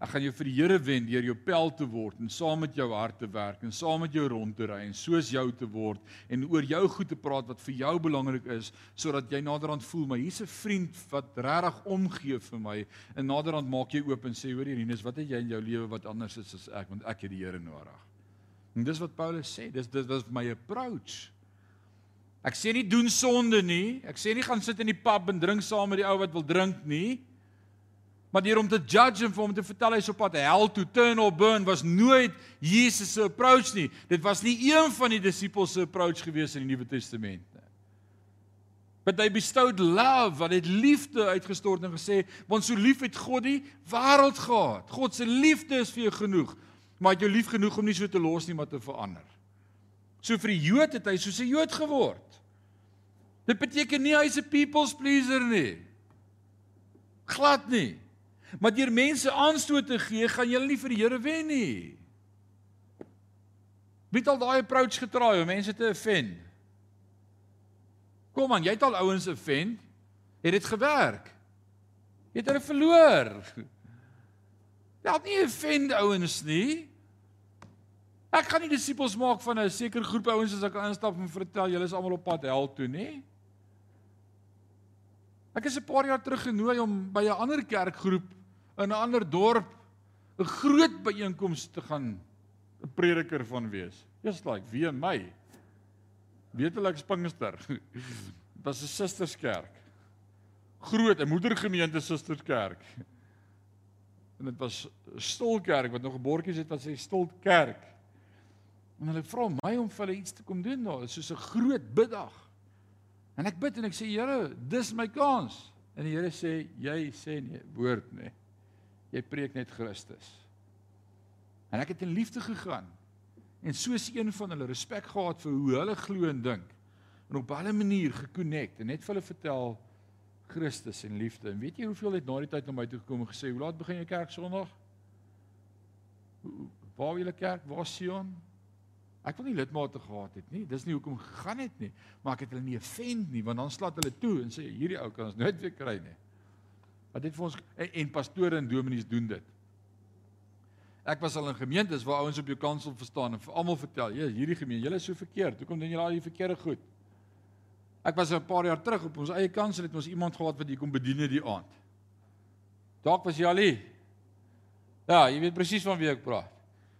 Ek gaan jou vir die Here wen deur jou pel te word en saam met jou hart te werk en saam met jou rond te ry en soos jou te word en oor jou goed te praat wat vir jou belangrik is sodat jy naderhand voel maar hier's 'n vriend wat regtig omgee vir my en naderhand maak jy oop en sê hoor Irinus wat het jy in jou lewe wat anders is as ek want ek het die Here nodig. En dis wat Paulus sê, dis dis was my approach. Ek sê nie doen sonde nie. Ek sê nie gaan sit in die pub en drink saam met die ou wat wil drink nie. Maar deur om te judge en vir hom te vertel hy's op pad hel toe, turn or burn was nooit Jesus se approach nie. Dit was nie een van die disippels se approach gewees in die Nuwe Testament nie. But they bestowed love, wat het liefde uitgestort en gesê, want so lief het God die wêreld gehad. God se liefde is vir jou genoeg. Maar het jou lief genoeg om nie so te los nie, maar te verander. So vir die Jood het hy soos 'n Jood geword. Dit beteken nie hy's 'n people's pleaser nie. Glad nie. Maar deur mense aanstoot te gee, gaan jy nie vir die Here wen nie. Wie het al daai approach getraai om mense te offend? Kom aan, jy het al ouens offend. Het dit gewerk? Het hulle verloor? Jy het nie offend ouens nie. Ek gaan nie disippels maak van 'n sekere groep ouens as ek instap en vertel julle is almal op pad hel toe, nê? Ek is 'n paar jaar terug genooi om by 'n ander kerkgroep in 'n ander dorp 'n groot byeenkoms te gaan 'n prediker van wees. Just like wie my. Weet hulle ek is Pinkster. Dit was 'n susterskerk. Groot, 'n moedergemeente susterskerk. En dit was 'n stolkerk wat nog 'n bordjie het wat sê stolkerk. En hulle vra my om vir hulle iets te kom doen daar, soos 'n groot biddag. En ek bid en ek sê Here, dis my kans. En die Here sê jy sê nee, woord nee jy preek net Christus. En ek het in liefde gegaan en soos een van hulle respek gehad vir hoe hulle glo en dink en op baie manier gekonnekt en net vir hulle vertel Christus en liefde. En weet jy hoeveel het na die tyd na my toe gekom en gesê, "Hoe laat begin jy kerk Sondag?" Waar wil jy kerk? Waar Sion? Ek wil nie lidmate gehad het nie. Dis nie hoekom gegaan het nie, maar ek het hulle nie offend nie, want dan slaat hulle toe en sê hierdie ou kan ons nooit weer kry nie. Wat het vir ons en, en pastore en dominees doen dit. Ek was al in gemeentes waar ouens op jou kansel verstaan en vir almal vertel, "Ja, hierdie gemeente, julle is so verkeerd. Hoekom doen julle al die verkeerde goed?" Ek was 'n paar jaar terug op ons eie kansel het ons iemand gehad wat hier kom bedien die aand. Dalk was jy al hier. Ja, jy weet presies van wie ek praat.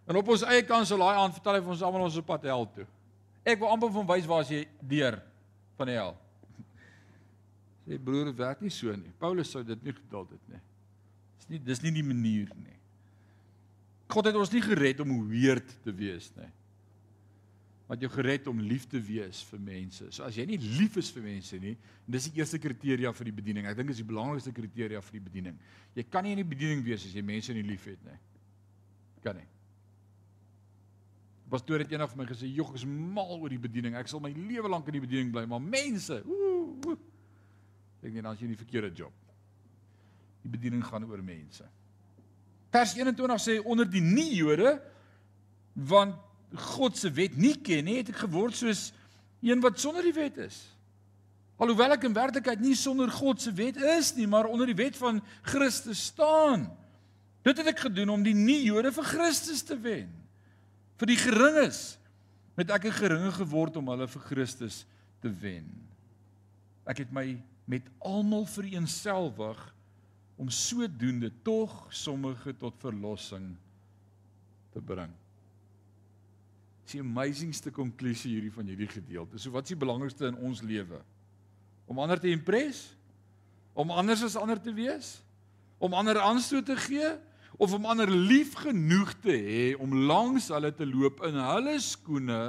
En op ons eie kansel daai aand vertel hy vir ons almal ons op pad hel toe. Ek wil amper van wys waar as jy deur van die hel. Sê broer, werk nie so nie. Paulus sou dit nie geduld het nie. Dis nie dis nie die manier nie. God het ons nie gered om weird te wees nie. Wat jou gered om lief te wees vir mense. So as jy nie lief is vir mense nie, dis die eerste kriteria vir die bediening. Ek dink dis die belangrikste kriteria vir die bediening. Jy kan nie in die bediening wees as jy mense nie liefhet nie. Kan nie. Pastoor het eendag vir my gesê, "Jog, ek is mal oor die bediening. Ek sal my lewe lank in die bediening bly, maar mense, ooh, ooh Ek dink dan as jy in die verkeerde job. Die bediening gaan oor mense. Vers 21 sê onder die nie-Jode want God se wet nie ken nie, het ek geword soos een wat sonder die wet is. Alhoewel ek in werklikheid nie sonder God se wet is nie, maar onder die wet van Christus staan. Dit het ek gedoen om die nie-Jode vir Christus te wen. Vir die geringes het ek 'n geringe geword om hulle vir Christus te wen. Ek het my met almal vereenselwig om sodoende tog sommige tot verlossing te bring. Dis die amazingste konklusie hierdie van hierdie gedeelte. So wat is die belangrikste in ons lewe? Om ander te impress? Om anders as ander te wees? Om ander aanstoot te gee of om ander lief genoeg te hê om langs hulle te loop in hulle skoene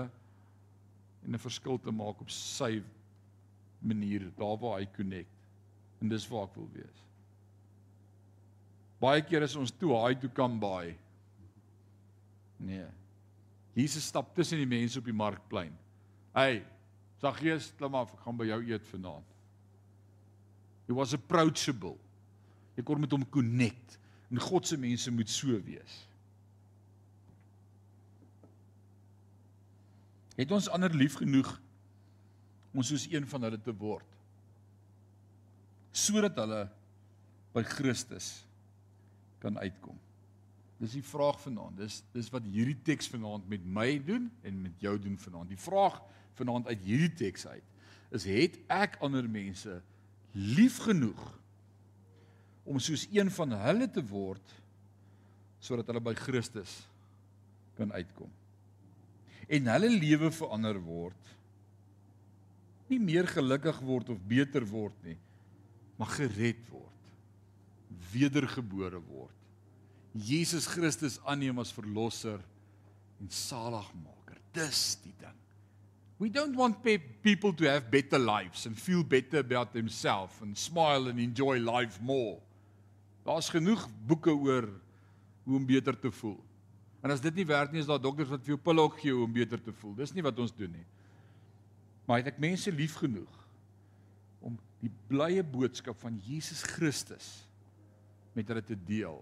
en 'n verskil te maak op sy manier daar waar hy connect. En dis waar ek wil wees. Baie keer is ons toe high to come by. Nee. Jesus stap tussen die mense op die markplein. Hey, Saggeus, klim af, ek gaan by jou eet vanaand. He was approachable. Jy kon met hom connect. En God se mense moet so wees. Het ons ander lief genoeg om soos een van hulle te word? Sodat hulle by Christus kan uitkom. Dis die vraag vanaand. Dis dis wat hierdie teks vanaand met my doen en met jou doen vanaand. Die vraag vanaand uit hierdie teks uit is het ek ander mense lief genoeg om soos een van hulle te word sodat hulle by Christus kan uitkom. En hulle lewe verander word. Nie meer gelukkig word of beter word nie, maar gered word. Wedergebore word Jesus Christus aanneem as verlosser en saligmaker. Dis die ding. We don't want pe people to have better lives and feel better about themselves and smile and enjoy life more. Daar's genoeg boeke oor hoe om beter te voel. En as dit nie werk nie, is daar dokters wat vir jou pille ook gee om beter te voel. Dis nie wat ons doen nie. Maar het ek mense lief genoeg om die blye boodskap van Jesus Christus met hulle te deel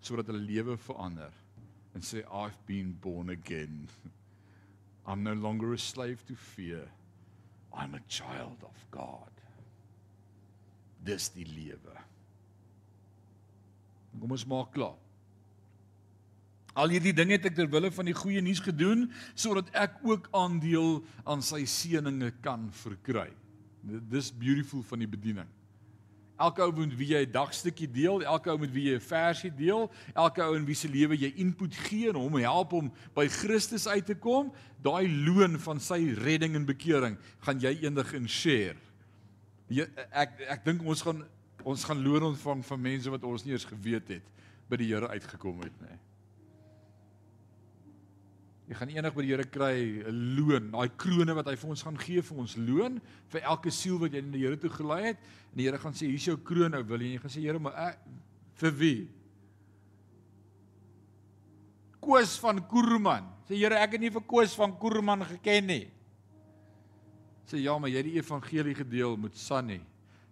sodat hulle lewe verander en sê I've been born again. I'm no longer a slave to fear. I'm a child of God. Dis die lewe. Kom ons maak klaar. Al hierdie dinge het ek ter wille van die goeie nuus gedoen sodat ek ook aandeel aan sy seëninge kan verkry. Dis beautiful van die bediening. Elke ou met wie jy 'n dagstukkie deel, elke ou met wie jy 'n versie deel, elke ou in wie se lewe jy input gee en hom help om by Christus uit te kom, daai loon van sy redding en bekering gaan jy eendag in share. Jy, ek ek dink ons gaan ons gaan loon ontvang van mense wat ons nie eens geweet het by die Here uitgekom het nie. Jy gaan eendag by die Here kry 'n loon, daai krone wat hy vir ons gaan gee vir ons loon vir elke siel wat jy na die Here toe gelei het. En die Here gaan sê, "Hier's jou kroon, ou wil jy?" En jy gaan sê, "Here, maar ek vir wie?" Koos van Koerman. Sê, "Here, ek het nie vir Koos van Koerman geken nie." Sê, "Ja, maar jy het die evangelie gedeel met Sunny."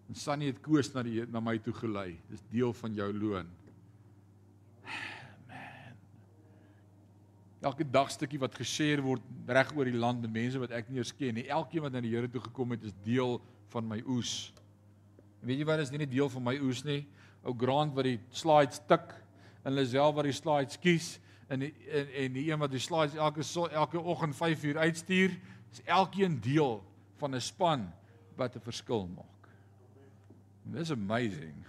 En Sunny het Koos na die na my toe gelei. Dis deel van jou loon. Elke dagstukkie wat geshare word reg oor die land met mense wat ek nie eens ken nie. Elkeen wat na die Here toe gekom het is deel van my oes. En weet jy wat is nie 'n deel van my oes nie? Ou Grant wat die slides tik en Lisel wat die slides kies en die, en en die een wat die slides elke so, elke oggend 5 uur uitstuur, is elkeen deel van 'n span wat 'n verskil maak. This amazing.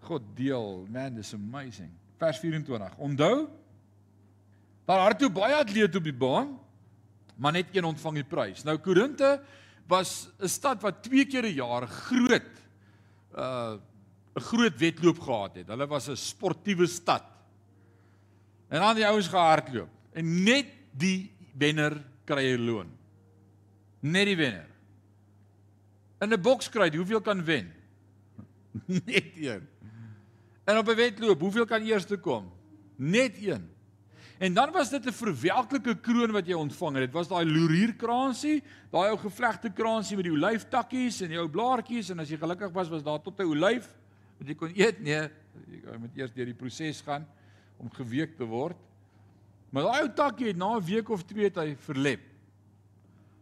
God deel, man, this amazing. Vers 24. Onthou Daar hardloop baie atlete op die baan, maar net een ontvang die prys. Nou Korinte was 'n stad wat twee keer 'n jaar groot uh 'n groot wedloop gehad het. Hulle was 'n sportiewe stad. En dan die ouens gehardloop en net die wenner kry 'n loon. Net die wenner. In 'n bokskruit, hoeveel kan wen? net een. En op 'n wedloop, hoeveel kan eerste kom? Net een. En dan was dit 'n verwelklike kroon wat jy ontvang het. Dit was daai loerierkransie, daai ou gevlegte kransie met die olyftakkies en die ou blaartjies en as jy gelukkig was, was daar tot 'n olyf wat jy kon eet. Nee, jy moet eers deur die proses gaan om geweek te word. Maar daai ou takkie het na 'n week of twee het hy verlep.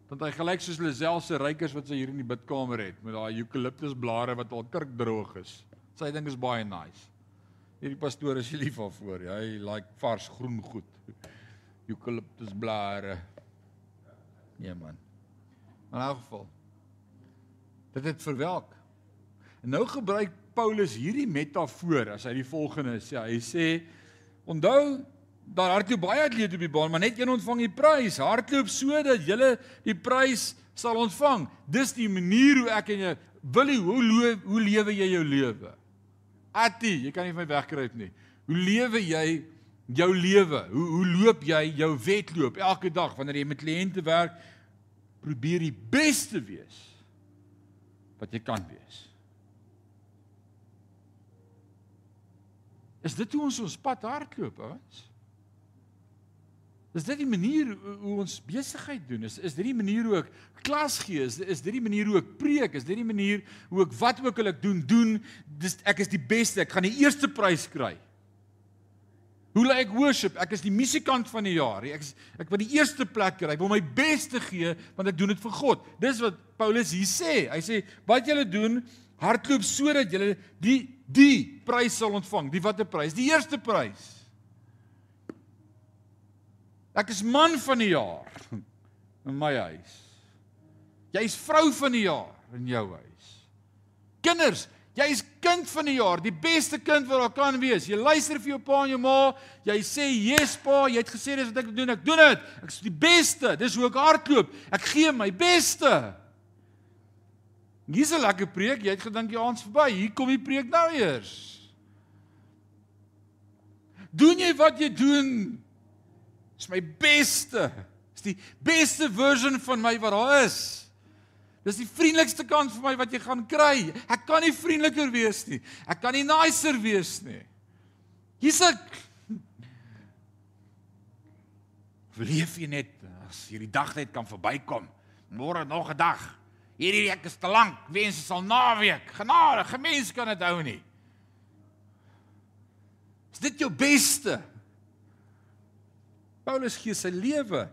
Want hy gelyk soos hulle selfse rykers wat sy hier in die bidkamer het met daai eukaliptusblare wat al kirkdroog is. Sy ding is baie nice. Hierdie pastoor is lief daarvoor. Hy like vars groen goed. Eucalyptus blare. Nee man. In elk geval. Dit het verwelk. En nou gebruik Paulus hierdie metafoor as hy die volgende sê. Hy sê onthou daar hardloop baie atlete op die baan, maar net een ontvang die prys. Hardloop sodat jy die prys sal ontvang. Dis die manier hoe ek en jy wil hoe hoe lewe jy jou lewe? Atti, jy kan nie van my wegkruip nie. Hoe lewe jy jou lewe? Hoe hoe loop jy jou wedloop elke dag wanneer jy met kliënte werk? Probeer die beste wees wat jy kan wees. Is dit hoe ons ons pad hardloop, ouens? Is dit die manier hoe ons besigheid doen? Is is dit die manier hoe ek klas gee? Is is dit die manier hoe ek preek? Is dit die manier hoe ek wat ook al ek doen doen? Dis ek is die beste. Ek gaan die eerste prys kry. Hoe lê ek worship? Ek is die musikant van die jaar. Ek is, ek wil die eerste plek kry. Ek wil my beste gee want ek doen dit vir God. Dis wat Paulus hier sê. Hy sê wat julle doen, hardloop sodat julle die die prys sal ontvang. Die watter prys? Die eerste prys. Ek is man van die jaar in my huis. Jy's vrou van die jaar in jou huis. Kinders, Jy is kind van die jaar, die beste kind wat daar kan wees. Jy luister vir jou pa en jou ma, jy sê, "Yes pa, jy het gesê dis wat ek doen, ek doen dit. Ek is die beste. Dis hoe ek hardloop. Ek gee my beste." Hier's 'n lekker preek. Jy het gedink jy aans verby. Hier kom die preek nou eers. Doen jy wat jy doen? Dis my beste. Dis die beste version van my wat daar is. Dis die vriendelikste kant vir my wat jy gaan kry. Ek kan nie vriendeliker wees nie. Ek kan nie nicer wees nie. Hier's ek. Verleef jy net as hierdie dag net kan verbykom. Môre nog 'n dag. Hierdie week is te lank. Wens sal naweek. Genade, gemens kan dit hou nie. Is dit jou beste? Paulus gee sy lewe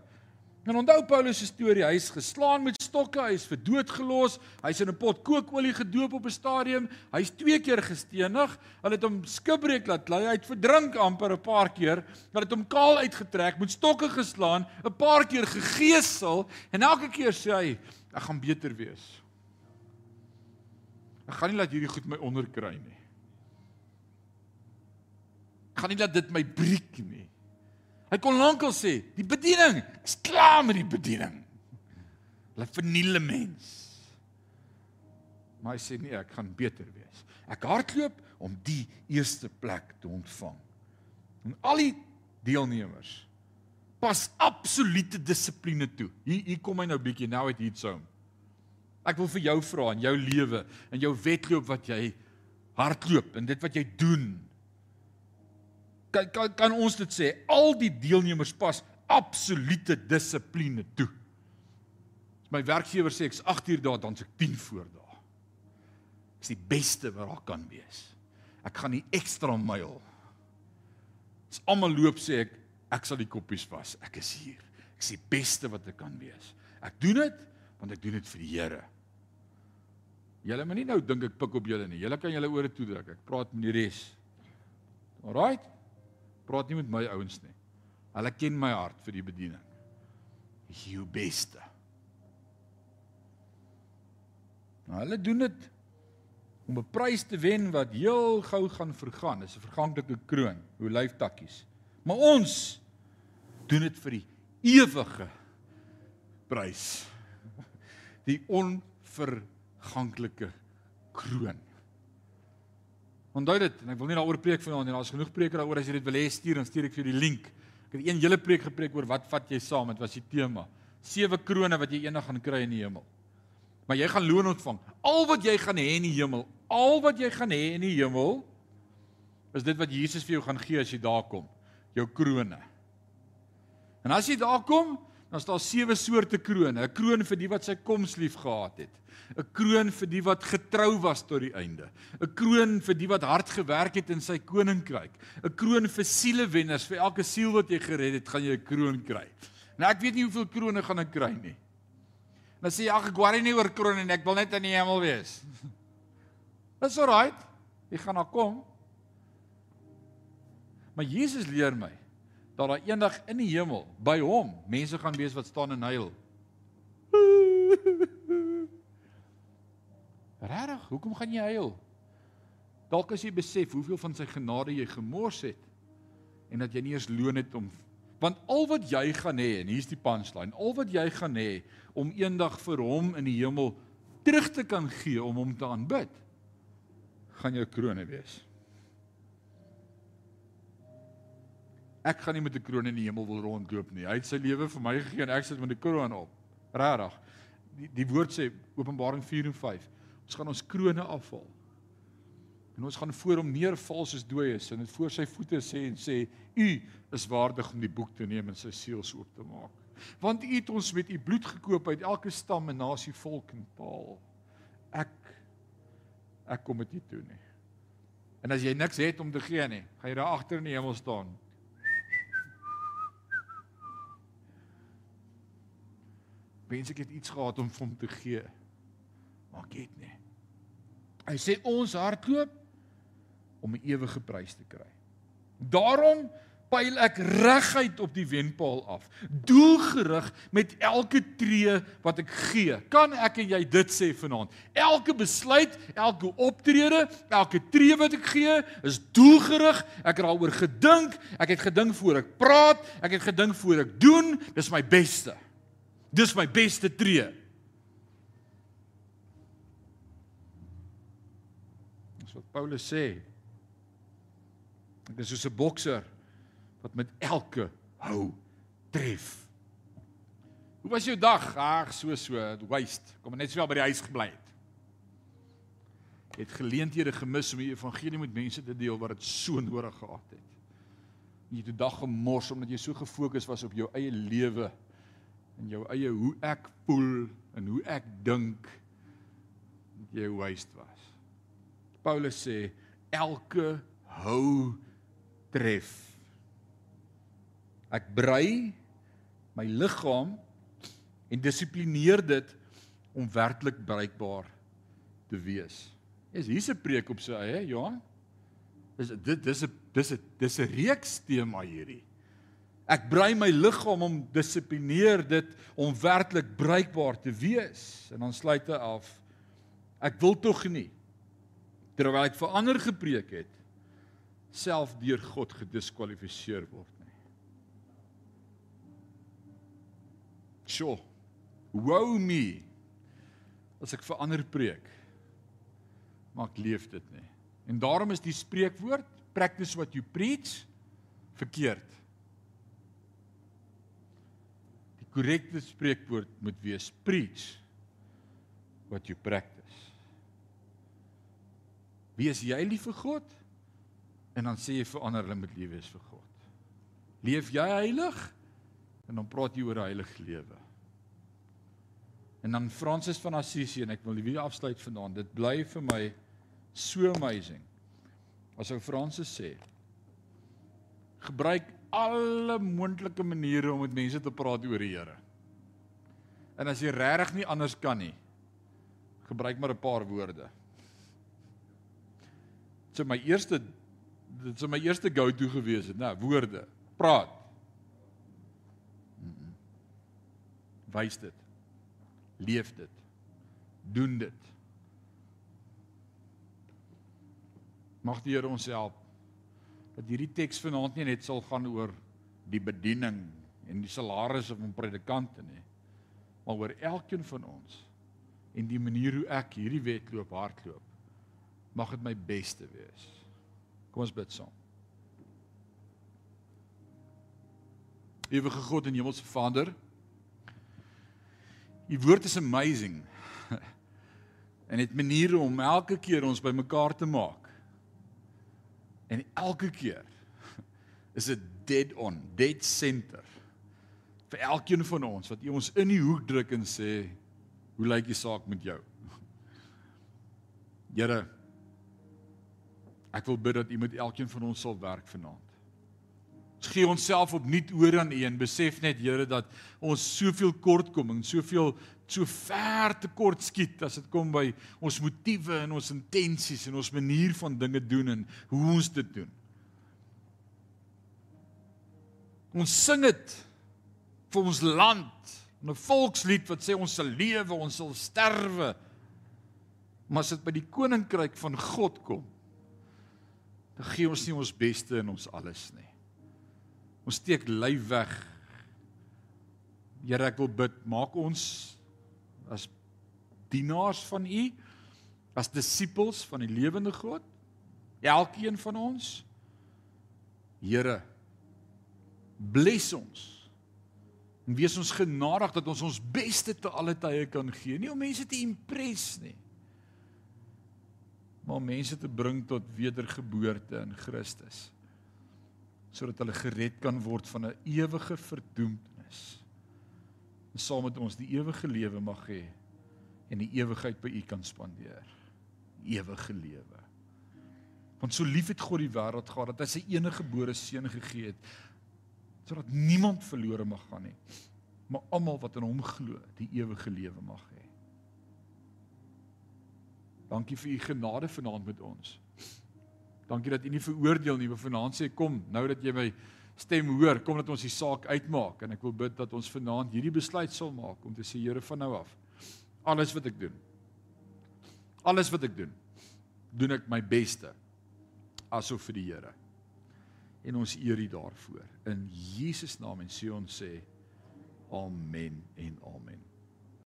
En onthou Paulus se storie, hy's geslaan met stokke, hy's vir dood gelos, hy's in 'n pot kookolie gedoop op 'n stadium, hy's twee keer gestenig, hulle het hom skipbreek laat lê, hy het verdrink amper 'n paar keer, hulle het hom kaal uitgetrek, met stokke geslaan, 'n paar keer gegeesel en elke keer sê hy, ek gaan beter wees. Ek gaan nie laat hierdie goed my onderkry nie. Ek gaan nie laat dit my breek nie. Hy kon lankal sê, die bediening, ek's klaar met die bediening. Hulle verniele mens. Maar hy sê nee, ek gaan beter wees. Ek hardloop om die eerste plek te ontvang. En al die deelnemers pas absolute dissipline toe. Hier hier kom hy nou bietjie nou uit hierso. Ek wil vir jou vra in jou lewe, in jou wedloop wat jy hardloop en dit wat jy doen, kan kan, kan ons dit sê al die deelnemers pas absolute dissipline toe. As my werkgewer sê ek's 8 uur daar dan se ek 10 voor daar. Dis die beste wat daar kan wees. Ek gaan die ekstra myl. As almal loop sê ek ek sal die koppies was. Ek is hier. Ek's die beste wat ek kan wees. Ek doen dit want ek doen dit vir die Here. Julle moet nie nou dink ek pik op julle nie. Julle kan julle ore toedruk. Ek praat met die res. Alraight. Praat nie met my ouens nie. Hulle ken my hart vir die bediening. Jou beste. Nou hulle doen dit om 'n prys te wen wat heel gou gaan vergaan. Dis 'n verganklike kroon, hoe lyftakkies. Maar ons doen dit vir die ewige prys. Die onverganklike kroon. Onthou dit en ek wil nie daaroor preek vanaand nie. Daar's genoeg preke daaroor as jy dit wil hê stuur en stuur ek vir jou die link. Ek het een hele preek gepreek oor wat vat jy saam? Dit was die tema. Sewe krones wat jy eendag gaan kry in die hemel. Maar jy gaan loon ontvang. Al wat jy gaan hê in die hemel, al wat jy gaan hê in die hemel is dit wat Jesus vir jou gaan gee as jy daar kom. Jou krones. En as jy daar kom, dan is daar sewe soorte krones. 'n Kroon vir die wat sy koms lief gehad het. 'n kroon vir die wat getrou was tot die einde. 'n kroon vir die wat hard gewerk het in sy koninkryk. 'n kroon vir sielewenners, vir elke siel wat jy gered het, gaan jy 'n kroon kry. Nou ek weet nie hoeveel krones gaan ek kry nie. Dan sê jy ag ek worry nie oor krones nie, ek wil net in die hemel wees. Dis alright. Jy gaan daar kom. Maar Jesus leer my dat daar eendag in die hemel by hom mense gaan wees wat staan en huil. Regtig, hoekom gaan jy huil? Dalk as jy besef hoeveel van sy genade jy gemors het en dat jy nie eens loon het om want al wat jy gaan hê en hier's die punchline, al wat jy gaan hê om eendag vir hom in die hemel terug te kan gee om hom te aanbid, gaan jou krone wees. Ek gaan nie met 'n kroon in die hemel wil rondloop nie. Hy het sy lewe vir my gegee en ek sit met 'n kroon op. Regtig. Die die woord sê Openbaring 4 en 5 Ons gaan ons krones afval. En ons gaan voor hom neerval soos dooies en dit voor sy voete sê en sê u is waardig om die boek te neem en sy seels oop te maak. Want u het ons met u bloed gekoop uit elke stam en nasie, volk en taal. Ek ek kom dit nie toe nie. En as jy niks het om te gee nie, gaan jy daar agter in die hemel staan. Wens ek het iets gehad om vir hom te gee. Maar ek het nie. Hy sê ons hardloop om 'n ewige prys te kry. Daarom pyl ek reguit op die wenpaal af, doelgerig met elke tree wat ek gee. Kan ek en jy dit sê vanaand? Elke besluit, elke optrede, elke tree wat ek gee, is doelgerig. Ek het daaroor gedink, ek het gedink voor ek praat, ek het gedink voor ek doen, dis my beste. Dis my beste tree. Dis wat Paulus sê. Ek is soos 'n bokser wat met elke hou tref. Hoe was jou dag? Ag, so so, waste. Kom net sowel by die huis gebly het. Het geleenthede gemis om die evangelie met mense te deel wat dit so nodig gehad het. Jy het 'n dag gemors omdat jy so gefokus was op jou eie lewe en jou eie hoe ek voel en hoe ek dink jy waste was. Paulus sê elke hou tref. Ek brei my liggaam en dissiplineer dit om werklik bruikbaar te wees. Is hier's 'n preek op sy eie, Johan? Is dit dis 'n dis 'n dis 'n reeks tema hierdie. Ek brei my liggaam om dissiplineer dit om werklik bruikbaar te wees en dan sluit hy af. Ek wil tog nie terwyl ek vir ander gepreek het self deur God gediskwalifiseer word nie. Sjoe. Woe me. As ek vir ander preek, maar ek leef dit nie. En daarom is die spreekwoord practice what you preach verkeerd. Die korrekte spreekwoord moet wees preach what you practice. Wees jy lief vir God? En dan sê jy vir ander hulle moet lief wees vir God. Leef jy heilig? En dan praat jy oor 'n heilige lewe. En dan Fransis van Assisi en ek wil weer afsluit vanaand. Dit bly vir my so amazing. As ou Fransis sê, gebruik alle moontlike maniere om met mense te praat oor die Here. En as jy regtig nie anders kan nie, gebruik maar 'n paar woorde. So my eerste dit sou my eerste go-to gewees het, né, woorde. Praat. Wys dit. Leef dit. Doen dit. Mag die Here ons help dat hierdie teks vanaand nie net sal gaan oor die bediening en die salarisse van predikante nie, maar oor elkeen van ons en die manier hoe ek hierdie wedloop hardloop. Mag dit my beste wees. Kom ons bid saam. Ewige God en Hemelse Vader, U woord is amazing. En dit maniere om elke keer ons bymekaar te maak. En elke keer is dit dead on, dead center. Vir elkeen van ons wat U ons in die hoek druk en sê, "Hoe lyk die saak met jou?" Here, Ek wil bid dat U met elkeen van ons sal werk vanaand. Ons gee onsself opnuut oor aan U en besef net Here dat ons soveel kortkoming, soveel so ver te kort skiet as dit kom by ons motiewe en ons intensies en ons manier van dinge doen en hoe ons dit doen. Ons sing dit vir ons land, 'n volkslied wat sê ons sal lewe, ons sal sterwe. Maar as dit by die koninkryk van God kom, dan gee ons nie ons beste in ons alles nie. Ons steek lyf weg. Here, ek wil bid, maak ons as dienaars van U, as disippels van die lewende God, elkeen van ons. Here, bless ons. En wees ons genadig dat ons ons beste te alle tye kan gee, nie om mense te impress nie, maar om mense te bring tot wedergeboorte in Christus sodat hulle gered kan word van 'n ewige verdoemdenis en saam met ons die ewige lewe mag hê en die ewigheid by U kan spandeer. Ewige lewe. Want so lief het God die wêreld gehad dat hy sy enige gebore seun gegee het sodat niemand verlore mag gaan nie maar almal wat in hom glo die ewige lewe mag hê. Dankie vir u genade vanaand met ons. Dankie dat u nie veroordeel nie, maar vanaand sê kom, nou dat jy my stem hoor, kom dat ons die saak uitmaak. En ek wil bid dat ons vanaand hierdie besluit sal maak om te sê Here van nou af alles wat ek doen alles wat ek doen doen ek my beste asof vir die Here. En ons eer U daarvoor. In Jesus naam en sê ons sê amen en amen